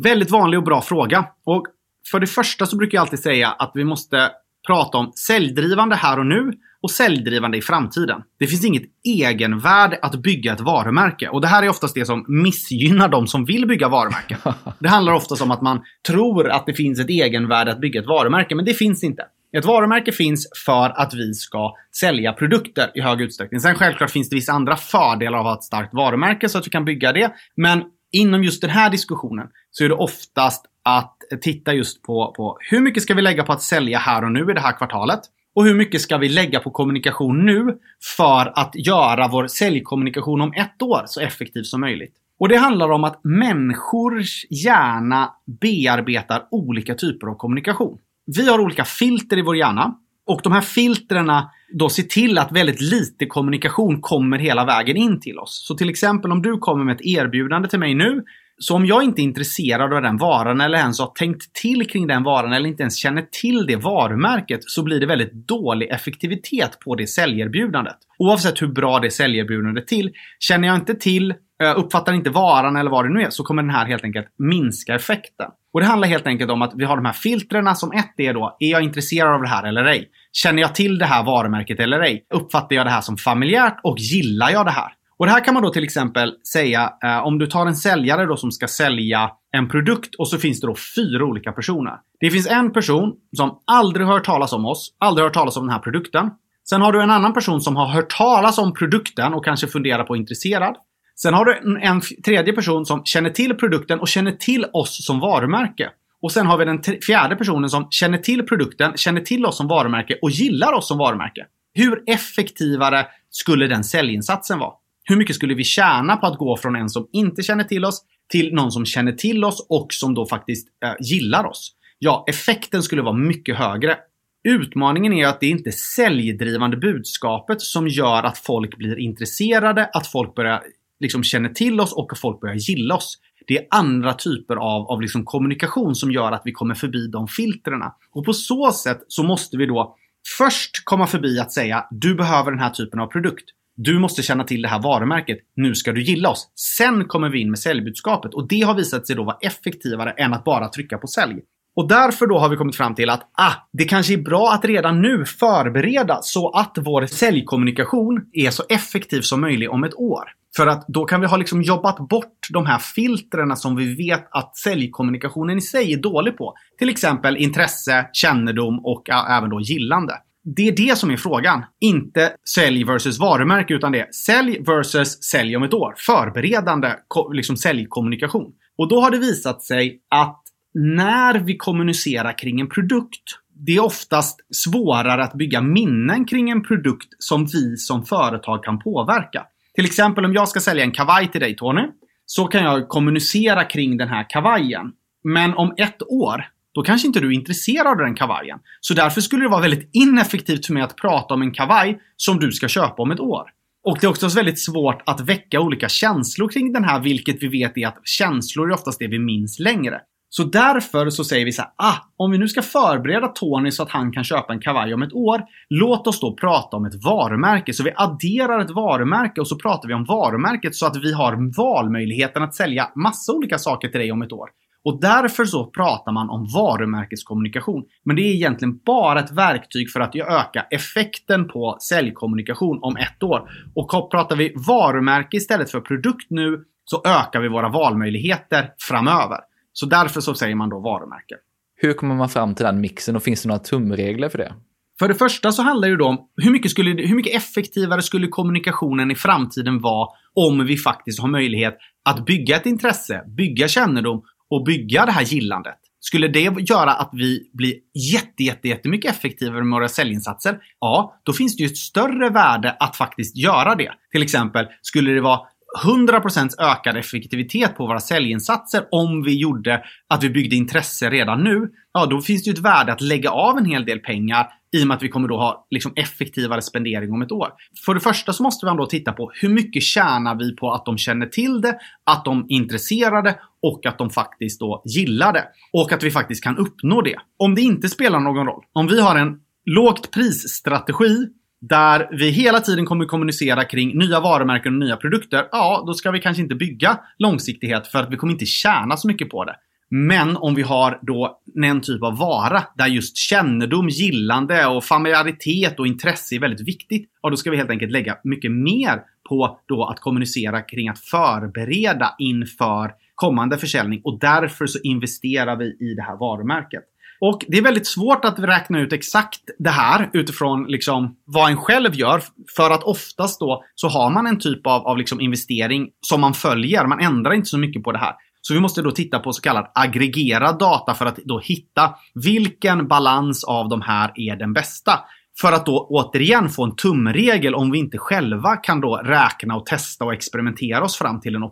Väldigt vanlig och bra fråga. Och för det första så brukar jag alltid säga att vi måste prata om säljdrivande här och nu och säljdrivande i framtiden. Det finns inget egenvärde att bygga ett varumärke och det här är oftast det som missgynnar de som vill bygga varumärken. <laughs> Det handlar oftast om att man tror att det finns ett egenvärde att bygga ett varumärke, men det finns inte. Ett varumärke finns för att vi ska sälja produkter i hög utsträckning. Sen självklart finns det vissa andra fördelar av att ha ett starkt varumärke så att vi kan bygga det. Men inom just den här diskussionen så är det oftast att titta just på, på hur mycket ska vi lägga på att sälja här och nu i det här kvartalet? Och hur mycket ska vi lägga på kommunikation nu för att göra vår säljkommunikation om ett år så effektiv som möjligt? Och det handlar om att människors hjärna bearbetar olika typer av kommunikation. Vi har olika filter i vår hjärna och de här filtrerna då ser till att väldigt lite kommunikation kommer hela vägen in till oss. Så till exempel om du kommer med ett erbjudande till mig nu så om jag inte är intresserad av den varan eller ens har tänkt till kring den varan eller inte ens känner till det varumärket så blir det väldigt dålig effektivitet på det säljerbjudandet. Oavsett hur bra det säljerbjudandet till. Känner jag inte till, eh, uppfattar inte varan eller vad det nu är så kommer den här helt enkelt minska effekten. Och det handlar helt enkelt om att vi har de här filtrerna som ett är då, är jag intresserad av det här eller ej? Känner jag till det här varumärket eller ej? Uppfattar jag det här som familjärt och gillar jag det här? Och det här kan man då till exempel säga eh, om du tar en säljare då som ska sälja en produkt och så finns det då fyra olika personer. Det finns en person som aldrig hört talas om oss, aldrig hört talas om den här produkten. Sen har du en annan person som har hört talas om produkten och kanske funderar på intresserad. Sen har du en, en tredje person som känner till produkten och känner till oss som varumärke. Och sen har vi den fjärde personen som känner till produkten, känner till oss som varumärke och gillar oss som varumärke. Hur effektivare skulle den säljinsatsen vara? Hur mycket skulle vi tjäna på att gå från en som inte känner till oss till någon som känner till oss och som då faktiskt eh, gillar oss? Ja, effekten skulle vara mycket högre. Utmaningen är att det inte är säljdrivande budskapet som gör att folk blir intresserade, att folk börjar liksom känner till oss och folk börjar gilla oss. Det är andra typer av, av liksom kommunikation som gör att vi kommer förbi de filtrerna. Och på så sätt så måste vi då först komma förbi att säga du behöver den här typen av produkt. Du måste känna till det här varumärket. Nu ska du gilla oss. Sen kommer vi in med säljbudskapet och det har visat sig då vara effektivare än att bara trycka på sälj. Och därför då har vi kommit fram till att ah, det kanske är bra att redan nu förbereda så att vår säljkommunikation är så effektiv som möjligt om ett år. För att då kan vi ha liksom jobbat bort de här filtrerna som vi vet att säljkommunikationen i sig är dålig på. Till exempel intresse, kännedom och även då gillande. Det är det som är frågan. Inte sälj versus varumärke utan det är sälj versus sälj om ett år. Förberedande liksom säljkommunikation. Och då har det visat sig att när vi kommunicerar kring en produkt det är oftast svårare att bygga minnen kring en produkt som vi som företag kan påverka. Till exempel om jag ska sälja en kavaj till dig Tony, så kan jag kommunicera kring den här kavajen. Men om ett år, då kanske inte du är intresserad av den kavajen. Så därför skulle det vara väldigt ineffektivt för mig att prata om en kavaj som du ska köpa om ett år. Och det är också väldigt svårt att väcka olika känslor kring den här, vilket vi vet är att känslor är oftast det vi minns längre. Så därför så säger vi så här, ah, om vi nu ska förbereda Tony så att han kan köpa en kavaj om ett år, låt oss då prata om ett varumärke. Så vi adderar ett varumärke och så pratar vi om varumärket så att vi har valmöjligheten att sälja massa olika saker till dig om ett år. Och därför så pratar man om varumärkeskommunikation. Men det är egentligen bara ett verktyg för att öka effekten på säljkommunikation om ett år. Och pratar vi varumärke istället för produkt nu så ökar vi våra valmöjligheter framöver. Så därför så säger man då varumärke. Hur kommer man fram till den mixen och finns det några tumregler för det? För det första så handlar det då om hur mycket, skulle, hur mycket effektivare skulle kommunikationen i framtiden vara om vi faktiskt har möjlighet att bygga ett intresse, bygga kännedom och bygga det här gillandet. Skulle det göra att vi blir jätte, jätte, jättemycket effektivare med våra säljinsatser? Ja, då finns det ju ett större värde att faktiskt göra det. Till exempel, skulle det vara 100% ökad effektivitet på våra säljinsatser om vi gjorde att vi byggde intresse redan nu. Ja, då finns det ju ett värde att lägga av en hel del pengar i och med att vi kommer då ha liksom effektivare spendering om ett år. För det första så måste man då titta på hur mycket tjänar vi på att de känner till det, att de är intresserade och att de faktiskt då gillar det. Och att vi faktiskt kan uppnå det. Om det inte spelar någon roll, om vi har en lågt prisstrategi där vi hela tiden kommer kommunicera kring nya varumärken och nya produkter. Ja, då ska vi kanske inte bygga långsiktighet för att vi kommer inte tjäna så mycket på det. Men om vi har då en typ av vara där just kännedom, gillande och familjaritet och intresse är väldigt viktigt. Ja, då ska vi helt enkelt lägga mycket mer på då att kommunicera kring att förbereda inför kommande försäljning och därför så investerar vi i det här varumärket. Och det är väldigt svårt att räkna ut exakt det här utifrån liksom vad en själv gör. För att oftast då så har man en typ av, av liksom investering som man följer. Man ändrar inte så mycket på det här. Så vi måste då titta på så kallad aggregerad data för att då hitta vilken balans av de här är den bästa. För att då återigen få en tumregel om vi inte själva kan då räkna och testa och experimentera oss fram till den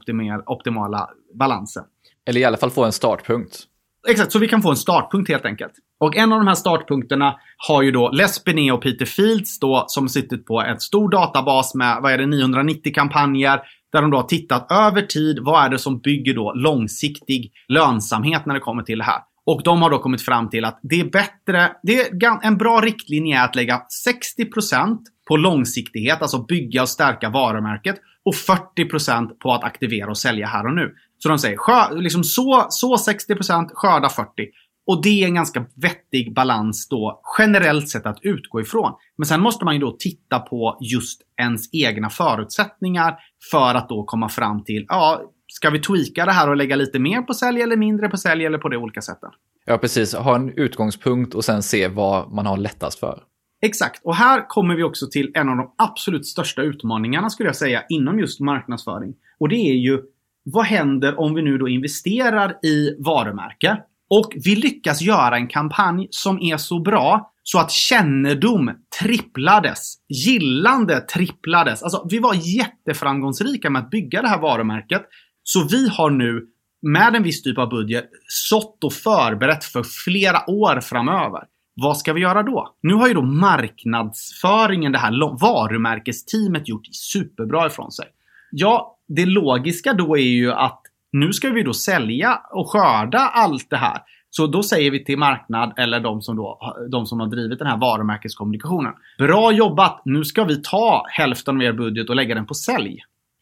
optimala balansen. Eller i alla fall få en startpunkt. Exakt, så vi kan få en startpunkt helt enkelt. Och en av de här startpunkterna har ju då Les Benet och Peter Fields då som suttit på en stor databas med, vad är det, 990 kampanjer. Där de då har tittat över tid, vad är det som bygger då långsiktig lönsamhet när det kommer till det här. Och de har då kommit fram till att det är bättre, det är en bra riktlinje är att lägga 60% på långsiktighet, alltså bygga och stärka varumärket och 40% på att aktivera och sälja här och nu. Så de säger skör, liksom så, så 60%, skörda 40%. Och det är en ganska vettig balans då generellt sett att utgå ifrån. Men sen måste man ju då titta på just ens egna förutsättningar för att då komma fram till, ja, ska vi tweaka det här och lägga lite mer på sälj eller mindre på sälj eller på det olika sätten? Ja, precis. Ha en utgångspunkt och sen se vad man har lättast för. Exakt. Och här kommer vi också till en av de absolut största utmaningarna skulle jag säga inom just marknadsföring. Och det är ju vad händer om vi nu då investerar i varumärke och vi lyckas göra en kampanj som är så bra så att kännedom tripplades. Gillande tripplades. Alltså, vi var jätteframgångsrika med att bygga det här varumärket. Så vi har nu med en viss typ av budget sått och förberett för flera år framöver. Vad ska vi göra då? Nu har ju då marknadsföringen, det här varumärkesteamet gjort superbra ifrån sig. Ja, det logiska då är ju att nu ska vi då sälja och skörda allt det här. Så då säger vi till marknad eller de som, då, de som har drivit den här varumärkeskommunikationen. Bra jobbat! Nu ska vi ta hälften av er budget och lägga den på sälj.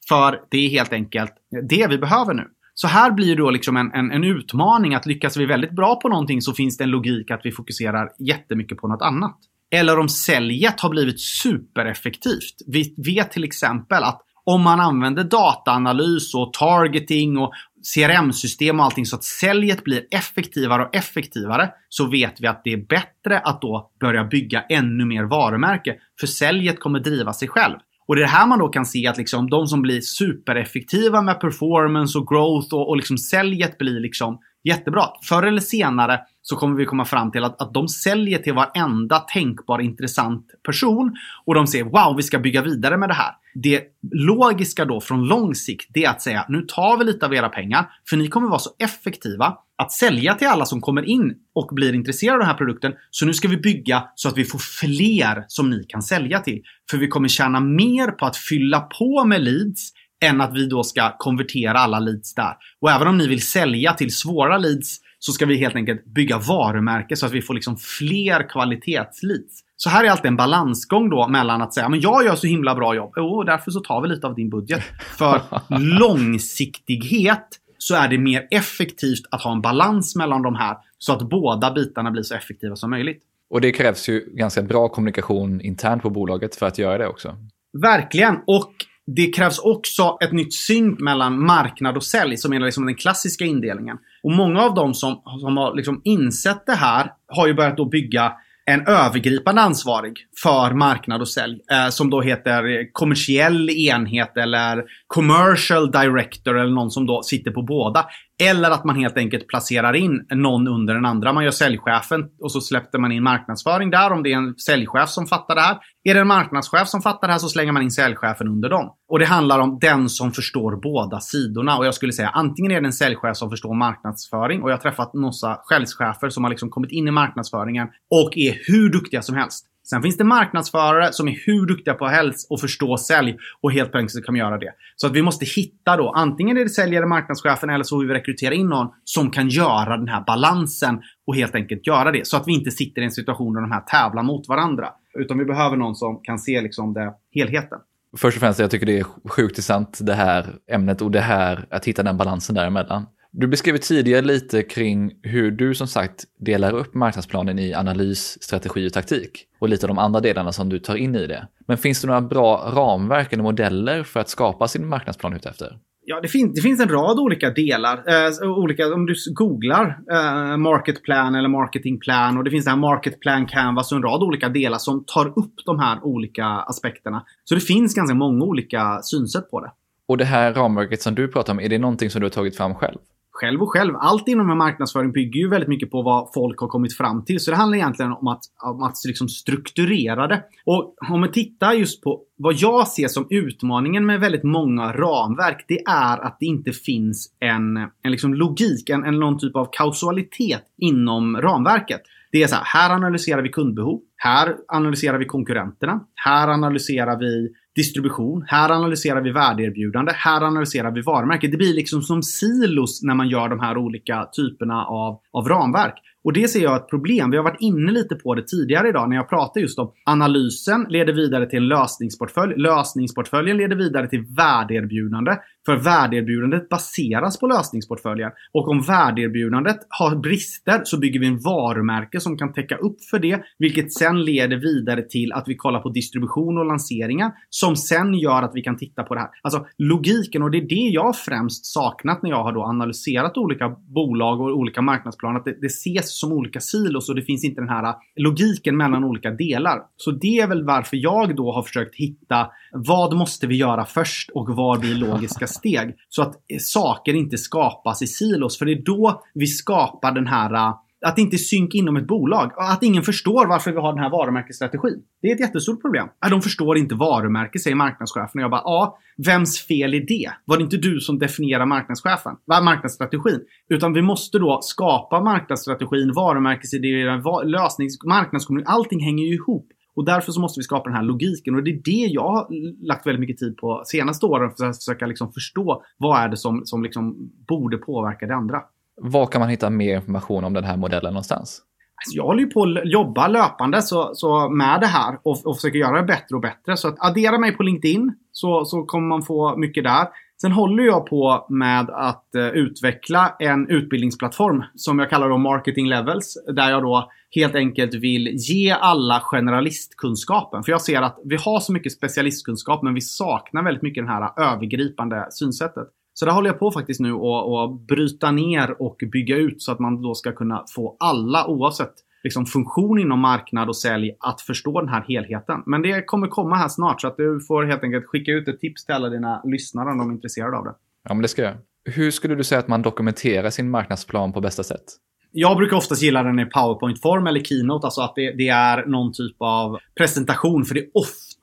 För det är helt enkelt det vi behöver nu. Så här blir det då liksom en, en, en, utmaning att lyckas vi väldigt bra på någonting så finns det en logik att vi fokuserar jättemycket på något annat. Eller om säljet har blivit supereffektivt. Vi vet till exempel att om man använder dataanalys och targeting och CRM-system och allting så att säljet blir effektivare och effektivare så vet vi att det är bättre att då börja bygga ännu mer varumärke. För säljet kommer driva sig själv. Och det är här man då kan se att liksom de som blir supereffektiva med performance och growth och, och liksom säljet blir liksom jättebra. Förr eller senare så kommer vi komma fram till att, att de säljer till varenda tänkbar intressant person och de säger wow, vi ska bygga vidare med det här. Det logiska då från lång sikt, det är att säga nu tar vi lite av era pengar för ni kommer vara så effektiva att sälja till alla som kommer in och blir intresserade av den här produkten. Så nu ska vi bygga så att vi får fler som ni kan sälja till. För vi kommer tjäna mer på att fylla på med leads än att vi då ska konvertera alla leads där. Och även om ni vill sälja till svåra leads så ska vi helt enkelt bygga varumärke så att vi får liksom fler kvalitetsleads. Så här är alltid en balansgång då mellan att säga men jag gör så himla bra jobb. Jo, därför så tar vi lite av din budget. För <laughs> långsiktighet så är det mer effektivt att ha en balans mellan de här så att båda bitarna blir så effektiva som möjligt. Och det krävs ju ganska bra kommunikation internt på bolaget för att göra det också. Verkligen. Och det krävs också ett nytt synk mellan marknad och sälj som är liksom den klassiska indelningen. Och många av dem som, som har liksom insett det här har ju börjat då bygga en övergripande ansvarig för marknad och sälj eh, som då heter kommersiell enhet eller commercial director eller någon som då sitter på båda. Eller att man helt enkelt placerar in någon under den andra. Man gör säljchefen och så släppte man in marknadsföring där om det är en säljchef som fattar det här. Är det en marknadschef som fattar det här så slänger man in säljchefen under dem. Och det handlar om den som förstår båda sidorna. Och jag skulle säga antingen är det en säljchef som förstår marknadsföring och jag har träffat några säljchefer som har liksom kommit in i marknadsföringen och är hur duktiga som helst. Sen finns det marknadsförare som är hur duktiga på helst och förstå sälj och helt enkelt kan göra det. Så att vi måste hitta då, antingen är det säljare, marknadschefen eller så vill vi rekrytera in någon som kan göra den här balansen och helt enkelt göra det. Så att vi inte sitter i en situation där de här tävlar mot varandra. Utan vi behöver någon som kan se liksom det, helheten. Först och främst, jag tycker det är sjukt intressant det här ämnet och det här att hitta den balansen däremellan. Du beskrev tidigare lite kring hur du som sagt delar upp marknadsplanen i analys, strategi och taktik och lite av de andra delarna som du tar in i det. Men finns det några bra ramverk eller modeller för att skapa sin marknadsplan utefter? Ja, det, fin det finns en rad olika delar. Eh, olika, om du googlar eh, market plan eller marketing plan och det finns det här market plan canvas och en rad olika delar som tar upp de här olika aspekterna. Så det finns ganska många olika synsätt på det. Och det här ramverket som du pratar om, är det någonting som du har tagit fram själv? Själv och själv. Allt inom marknadsföring bygger ju väldigt mycket på vad folk har kommit fram till. Så det handlar egentligen om att, om att liksom strukturera det. Och om man tittar just på vad jag ser som utmaningen med väldigt många ramverk. Det är att det inte finns en, en liksom logik, en, en någon typ av kausalitet inom ramverket. Det är så här, här analyserar vi kundbehov. Här analyserar vi konkurrenterna. Här analyserar vi distribution. Här analyserar vi värdeerbjudande. Här analyserar vi varumärke. Det blir liksom som silos när man gör de här olika typerna av, av ramverk. Och det ser jag ett problem. Vi har varit inne lite på det tidigare idag när jag pratade just om analysen leder vidare till en lösningsportfölj. Lösningsportföljen leder vidare till värdeerbjudande. För värdeerbjudandet baseras på lösningsportföljen. Och om värdeerbjudandet har brister så bygger vi en varumärke som kan täcka upp för det. Vilket sen leder vidare till att vi kollar på distribution och lanseringar. Som sen gör att vi kan titta på det här. Alltså logiken och det är det jag främst saknat när jag har då analyserat olika bolag och olika marknadsplaner. Att det, det ses som olika silos och det finns inte den här äh, logiken mellan olika delar. Så det är väl varför jag då har försökt hitta vad måste vi göra först och var blir logiska steg. Så att eh, saker inte skapas i silos. För det är då vi skapar den här eh, att det inte är synk inom ett bolag. Att ingen förstår varför vi har den här varumärkesstrategin. Det är ett jättestort problem. De förstår inte varumärke, säger marknadschefen. Och jag bara, ja, vems fel är det? Var det inte du som definierar marknadschefen? Marknadsstrategin. Utan vi måste då skapa marknadsstrategin, varumärkesidéer, lösnings, marknadskommunikation. Allting hänger ju ihop. Och därför så måste vi skapa den här logiken. Och det är det jag har lagt väldigt mycket tid på senaste åren. För att försöka liksom förstå vad är det som, som liksom borde påverka det andra. Var kan man hitta mer information om den här modellen någonstans? Alltså jag håller ju på att jobba löpande så, så med det här och, och försöker göra det bättre och bättre. Så att addera mig på LinkedIn så, så kommer man få mycket där. Sen håller jag på med att eh, utveckla en utbildningsplattform som jag kallar då Marketing Levels. Där jag då helt enkelt vill ge alla generalistkunskapen. För jag ser att vi har så mycket specialistkunskap men vi saknar väldigt mycket det här övergripande synsättet. Så där håller jag på faktiskt nu att bryta ner och bygga ut så att man då ska kunna få alla oavsett liksom, funktion inom marknad och sälj att förstå den här helheten. Men det kommer komma här snart så att du får helt enkelt skicka ut ett tips till alla dina lyssnare om de är intresserade av det. Ja, men det ska jag. Hur skulle du säga att man dokumenterar sin marknadsplan på bästa sätt? Jag brukar oftast gilla den i powerpoint-form eller keynote, alltså att det, det, är någon typ av presentation. För det är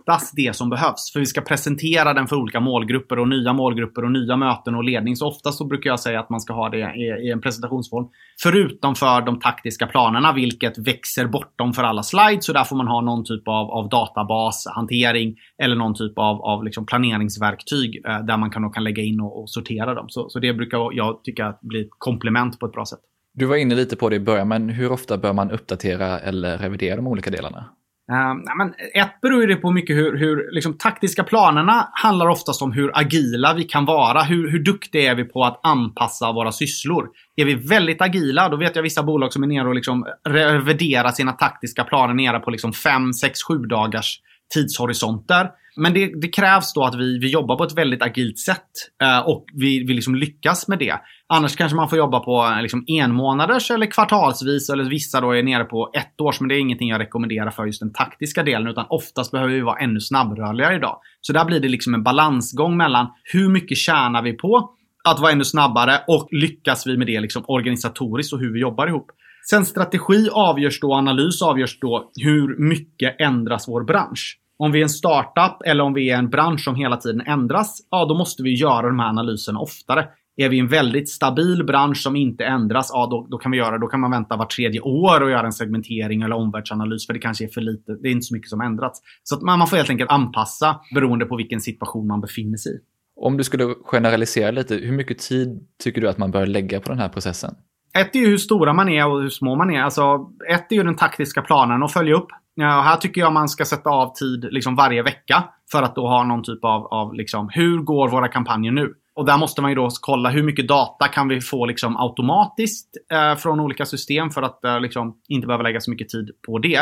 hittas det som behövs. För vi ska presentera den för olika målgrupper och nya målgrupper och nya möten och ledning. Så oftast så brukar jag säga att man ska ha det i, i en presentationsform. Förutom för de taktiska planerna, vilket växer bortom för alla slides. Så där får man ha någon typ av, av databashantering eller någon typ av, av liksom planeringsverktyg eh, där man kan, kan lägga in och, och sortera dem. Så, så det brukar jag tycka blir ett komplement på ett bra sätt. Du var inne lite på det i början, men hur ofta bör man uppdatera eller revidera de olika delarna? Uh, men ett beror det på mycket hur, hur liksom, taktiska planerna handlar oftast om hur agila vi kan vara. Hur, hur duktiga är vi på att anpassa våra sysslor? Är vi väldigt agila, då vet jag vissa bolag som är nere och liksom reviderar sina taktiska planer nere på liksom 5, 6, 7 dagars tidshorisonter. Men det, det, krävs då att vi, vi jobbar på ett väldigt agilt sätt eh, och vi, vi liksom lyckas med det. Annars kanske man får jobba på eh, liksom enmånaders eller kvartalsvis eller vissa då är nere på ett års. Men det är ingenting jag rekommenderar för just den taktiska delen utan oftast behöver vi vara ännu snabbrörligare idag. Så där blir det liksom en balansgång mellan hur mycket tjänar vi på att vara ännu snabbare och lyckas vi med det liksom organisatoriskt och hur vi jobbar ihop. Sen strategi avgörs då, analys avgörs då hur mycket ändras vår bransch. Om vi är en startup eller om vi är en bransch som hela tiden ändras, ja då måste vi göra de här analyserna oftare. Är vi en väldigt stabil bransch som inte ändras, ja då, då kan vi göra Då kan man vänta var tredje år och göra en segmentering eller omvärldsanalys för det kanske är för lite. Det är inte så mycket som ändrats. Så att man, man får helt enkelt anpassa beroende på vilken situation man befinner sig i. Om du skulle generalisera lite, hur mycket tid tycker du att man bör lägga på den här processen? Ett är ju hur stora man är och hur små man är. Alltså, ett är ju den taktiska planen och följa upp. Ja, här tycker jag man ska sätta av tid liksom varje vecka för att då ha någon typ av, av liksom, hur går våra kampanjer nu? Och där måste man ju då kolla hur mycket data kan vi få liksom automatiskt eh, från olika system för att eh, liksom inte behöva lägga så mycket tid på det.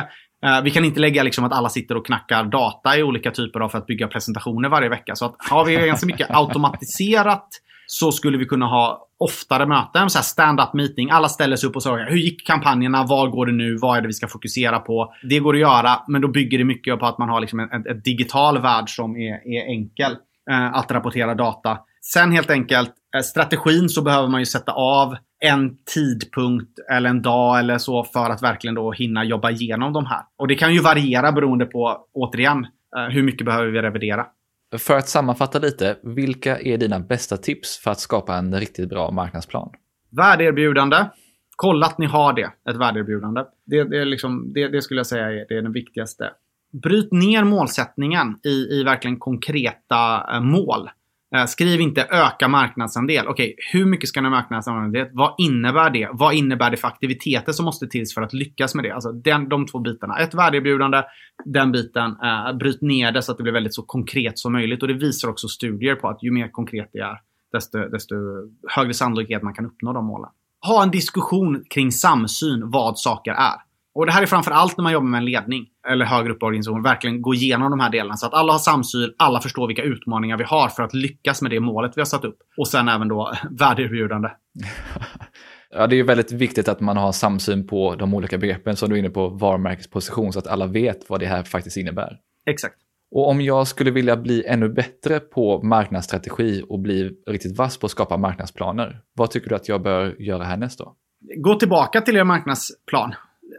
Eh, vi kan inte lägga liksom att alla sitter och knackar data i olika typer av för att bygga presentationer varje vecka. Så att har vi ganska mycket automatiserat så skulle vi kunna ha oftare möten, så här stand-up meeting. Alla ställer sig upp och säger hur gick kampanjerna? Var går det nu? Vad är det vi ska fokusera på? Det går att göra, men då bygger det mycket på att man har liksom en, en, en digital värld som är, är enkel eh, att rapportera data. Sen helt enkelt, eh, strategin så behöver man ju sätta av en tidpunkt eller en dag eller så för att verkligen då hinna jobba igenom de här. Och det kan ju variera beroende på, återigen, eh, hur mycket behöver vi revidera. För att sammanfatta lite, vilka är dina bästa tips för att skapa en riktigt bra marknadsplan? Värdeerbjudande. Kolla att ni har det, ett värdeerbjudande. Det, det, liksom, det, det skulle jag säga är, det är den viktigaste. Bryt ner målsättningen i, i verkligen konkreta eh, mål. Eh, skriv inte öka marknadsandel. Okej, hur mycket ska ni marknadsandel? Vad innebär det? Vad innebär det för aktiviteter som måste till för att lyckas med det? Alltså den, de två bitarna. Ett värdeerbjudande, den biten. Eh, bryt ner det så att det blir väldigt så konkret som möjligt. Och det visar också studier på att ju mer konkret det är, desto, desto högre sannolikhet man kan uppnå de målen. Ha en diskussion kring samsyn vad saker är. Och det här är framför allt när man jobbar med en ledning eller högre upp i organisationen. Verkligen gå igenom de här delarna så att alla har samsyn, alla förstår vilka utmaningar vi har för att lyckas med det målet vi har satt upp. Och sen även då <laughs> värdeerbjudande. <laughs> Ja, det är väldigt viktigt att man har samsyn på de olika begreppen som du är inne på, varumärkesposition, så att alla vet vad det här faktiskt innebär. Exakt. Och om jag skulle vilja bli ännu bättre på marknadsstrategi och bli riktigt vass på att skapa marknadsplaner, vad tycker du att jag bör göra härnäst då? Gå tillbaka till er marknadsplan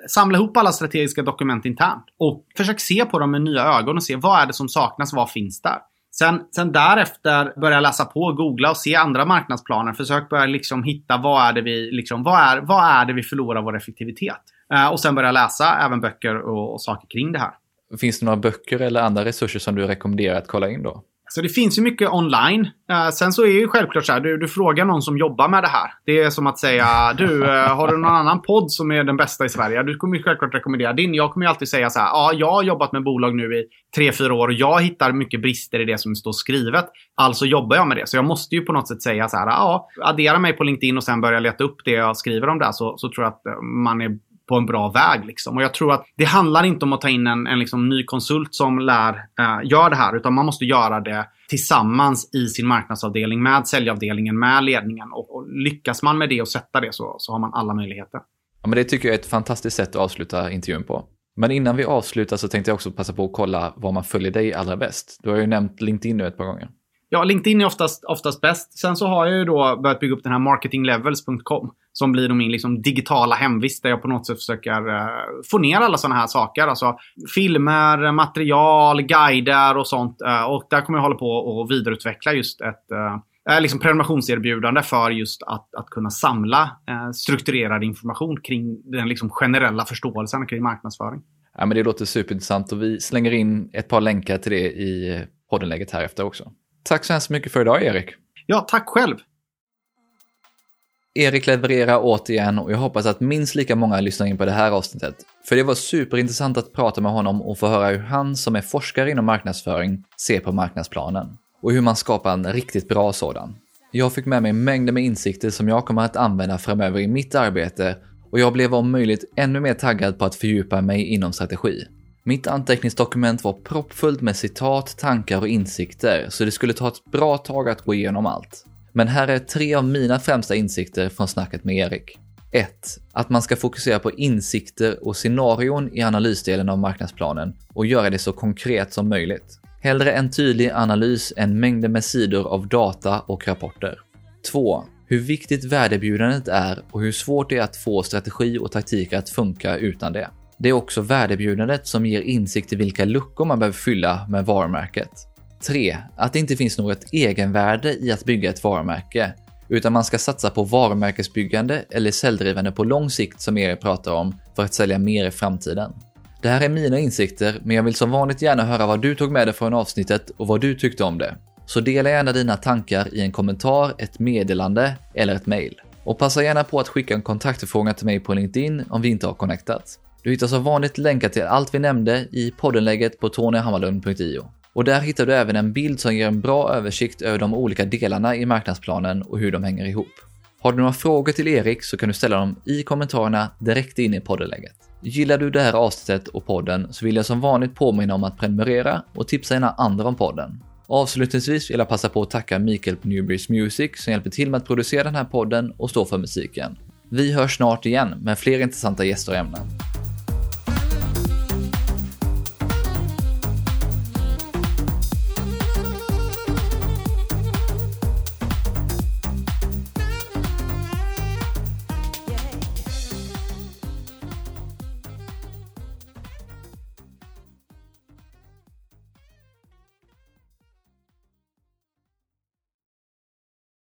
samla ihop alla strategiska dokument internt och försök se på dem med nya ögon och se vad är det som saknas, vad finns där? Sen, sen därefter börja läsa på, googla och se andra marknadsplaner. Försök börja liksom hitta vad är det vi, liksom, vad är, vad är det vi förlorar vår effektivitet? Eh, och sen börja läsa även böcker och, och saker kring det här. Finns det några böcker eller andra resurser som du rekommenderar att kolla in då? Så det finns ju mycket online. Uh, sen så är ju självklart så här, du, du, frågar någon som jobbar med det här. Det är som att säga, du, uh, har du någon annan podd som är den bästa i Sverige? Du kommer ju självklart rekommendera din. Jag kommer ju alltid säga så här, ja, jag har jobbat med bolag nu i tre fyra år och jag hittar mycket brister i det som står skrivet. Alltså jobbar jag med det. Så jag måste ju på något sätt säga så här, ja, addera mig på LinkedIn och sen börja leta upp det jag skriver om det. Så, så tror jag att eh, man är på en bra väg. Liksom. Och jag tror att det handlar inte om att ta in en, en liksom ny konsult som lär, uh, gör det här. Utan man måste göra det tillsammans i sin marknadsavdelning med säljavdelningen, med ledningen. Och, och lyckas man med det och sätta det så, så har man alla möjligheter. Ja, men det tycker jag är ett fantastiskt sätt att avsluta intervjun på. Men innan vi avslutar så tänkte jag också passa på att kolla var man följer dig allra bäst. Du har ju nämnt LinkedIn nu ett par gånger. Ja, LinkedIn är oftast, oftast bäst. Sen så har jag ju då börjat bygga upp den här marketinglevels.com. Som blir min liksom digitala hemvist där jag på något sätt försöker eh, få ner alla sådana här saker. Alltså filmer, material, guider och sånt. Eh, och där kommer jag hålla på och vidareutveckla just ett eh, liksom prenumerationserbjudande för just att, att kunna samla strukturerad information kring den liksom generella förståelsen kring marknadsföring. Ja, men det låter superintressant och vi slänger in ett par länkar till det i poddenläget här efter också. Tack så hemskt mycket för idag, Erik. Ja, tack själv. Erik levererar återigen och jag hoppas att minst lika många lyssnar in på det här avsnittet. För det var superintressant att prata med honom och få höra hur han som är forskare inom marknadsföring ser på marknadsplanen. Och hur man skapar en riktigt bra sådan. Jag fick med mig mängder med insikter som jag kommer att använda framöver i mitt arbete och jag blev om möjligt ännu mer taggad på att fördjupa mig inom strategi. Mitt anteckningsdokument var proppfullt med citat, tankar och insikter, så det skulle ta ett bra tag att gå igenom allt. Men här är tre av mina främsta insikter från snacket med Erik. 1. Att man ska fokusera på insikter och scenarion i analysdelen av marknadsplanen och göra det så konkret som möjligt. Hellre en tydlig analys än mängder med sidor av data och rapporter. 2. Hur viktigt värdebjudandet är och hur svårt det är att få strategi och taktik att funka utan det. Det är också värdebjudandet som ger insikt i vilka luckor man behöver fylla med varumärket. 3. Att det inte finns något egenvärde i att bygga ett varumärke. utan man ska satsa på varumärkesbyggande eller säljdrivande på lång sikt som Erik pratar om för att sälja mer i framtiden. Det här är mina insikter, men jag vill som vanligt gärna höra vad du tog med dig från avsnittet och vad du tyckte om det. Så dela gärna dina tankar i en kommentar, ett meddelande eller ett mail. Och passa gärna på att skicka en kontaktförfrågan till mig på LinkedIn om vi inte har connectat. Du hittar som vanligt länkar till allt vi nämnde i poddenlägget på tonyhammarlund.io. Och där hittar du även en bild som ger en bra översikt över de olika delarna i marknadsplanen och hur de hänger ihop. Har du några frågor till Erik så kan du ställa dem i kommentarerna direkt in i poddenlägget. Gillar du det här avsnittet och podden så vill jag som vanligt påminna om att prenumerera och tipsa gärna andra om podden. Avslutningsvis vill jag passa på att tacka Mikael på Newberries Music som hjälper till med att producera den här podden och stå för musiken. Vi hörs snart igen med fler intressanta gäster och ämnen.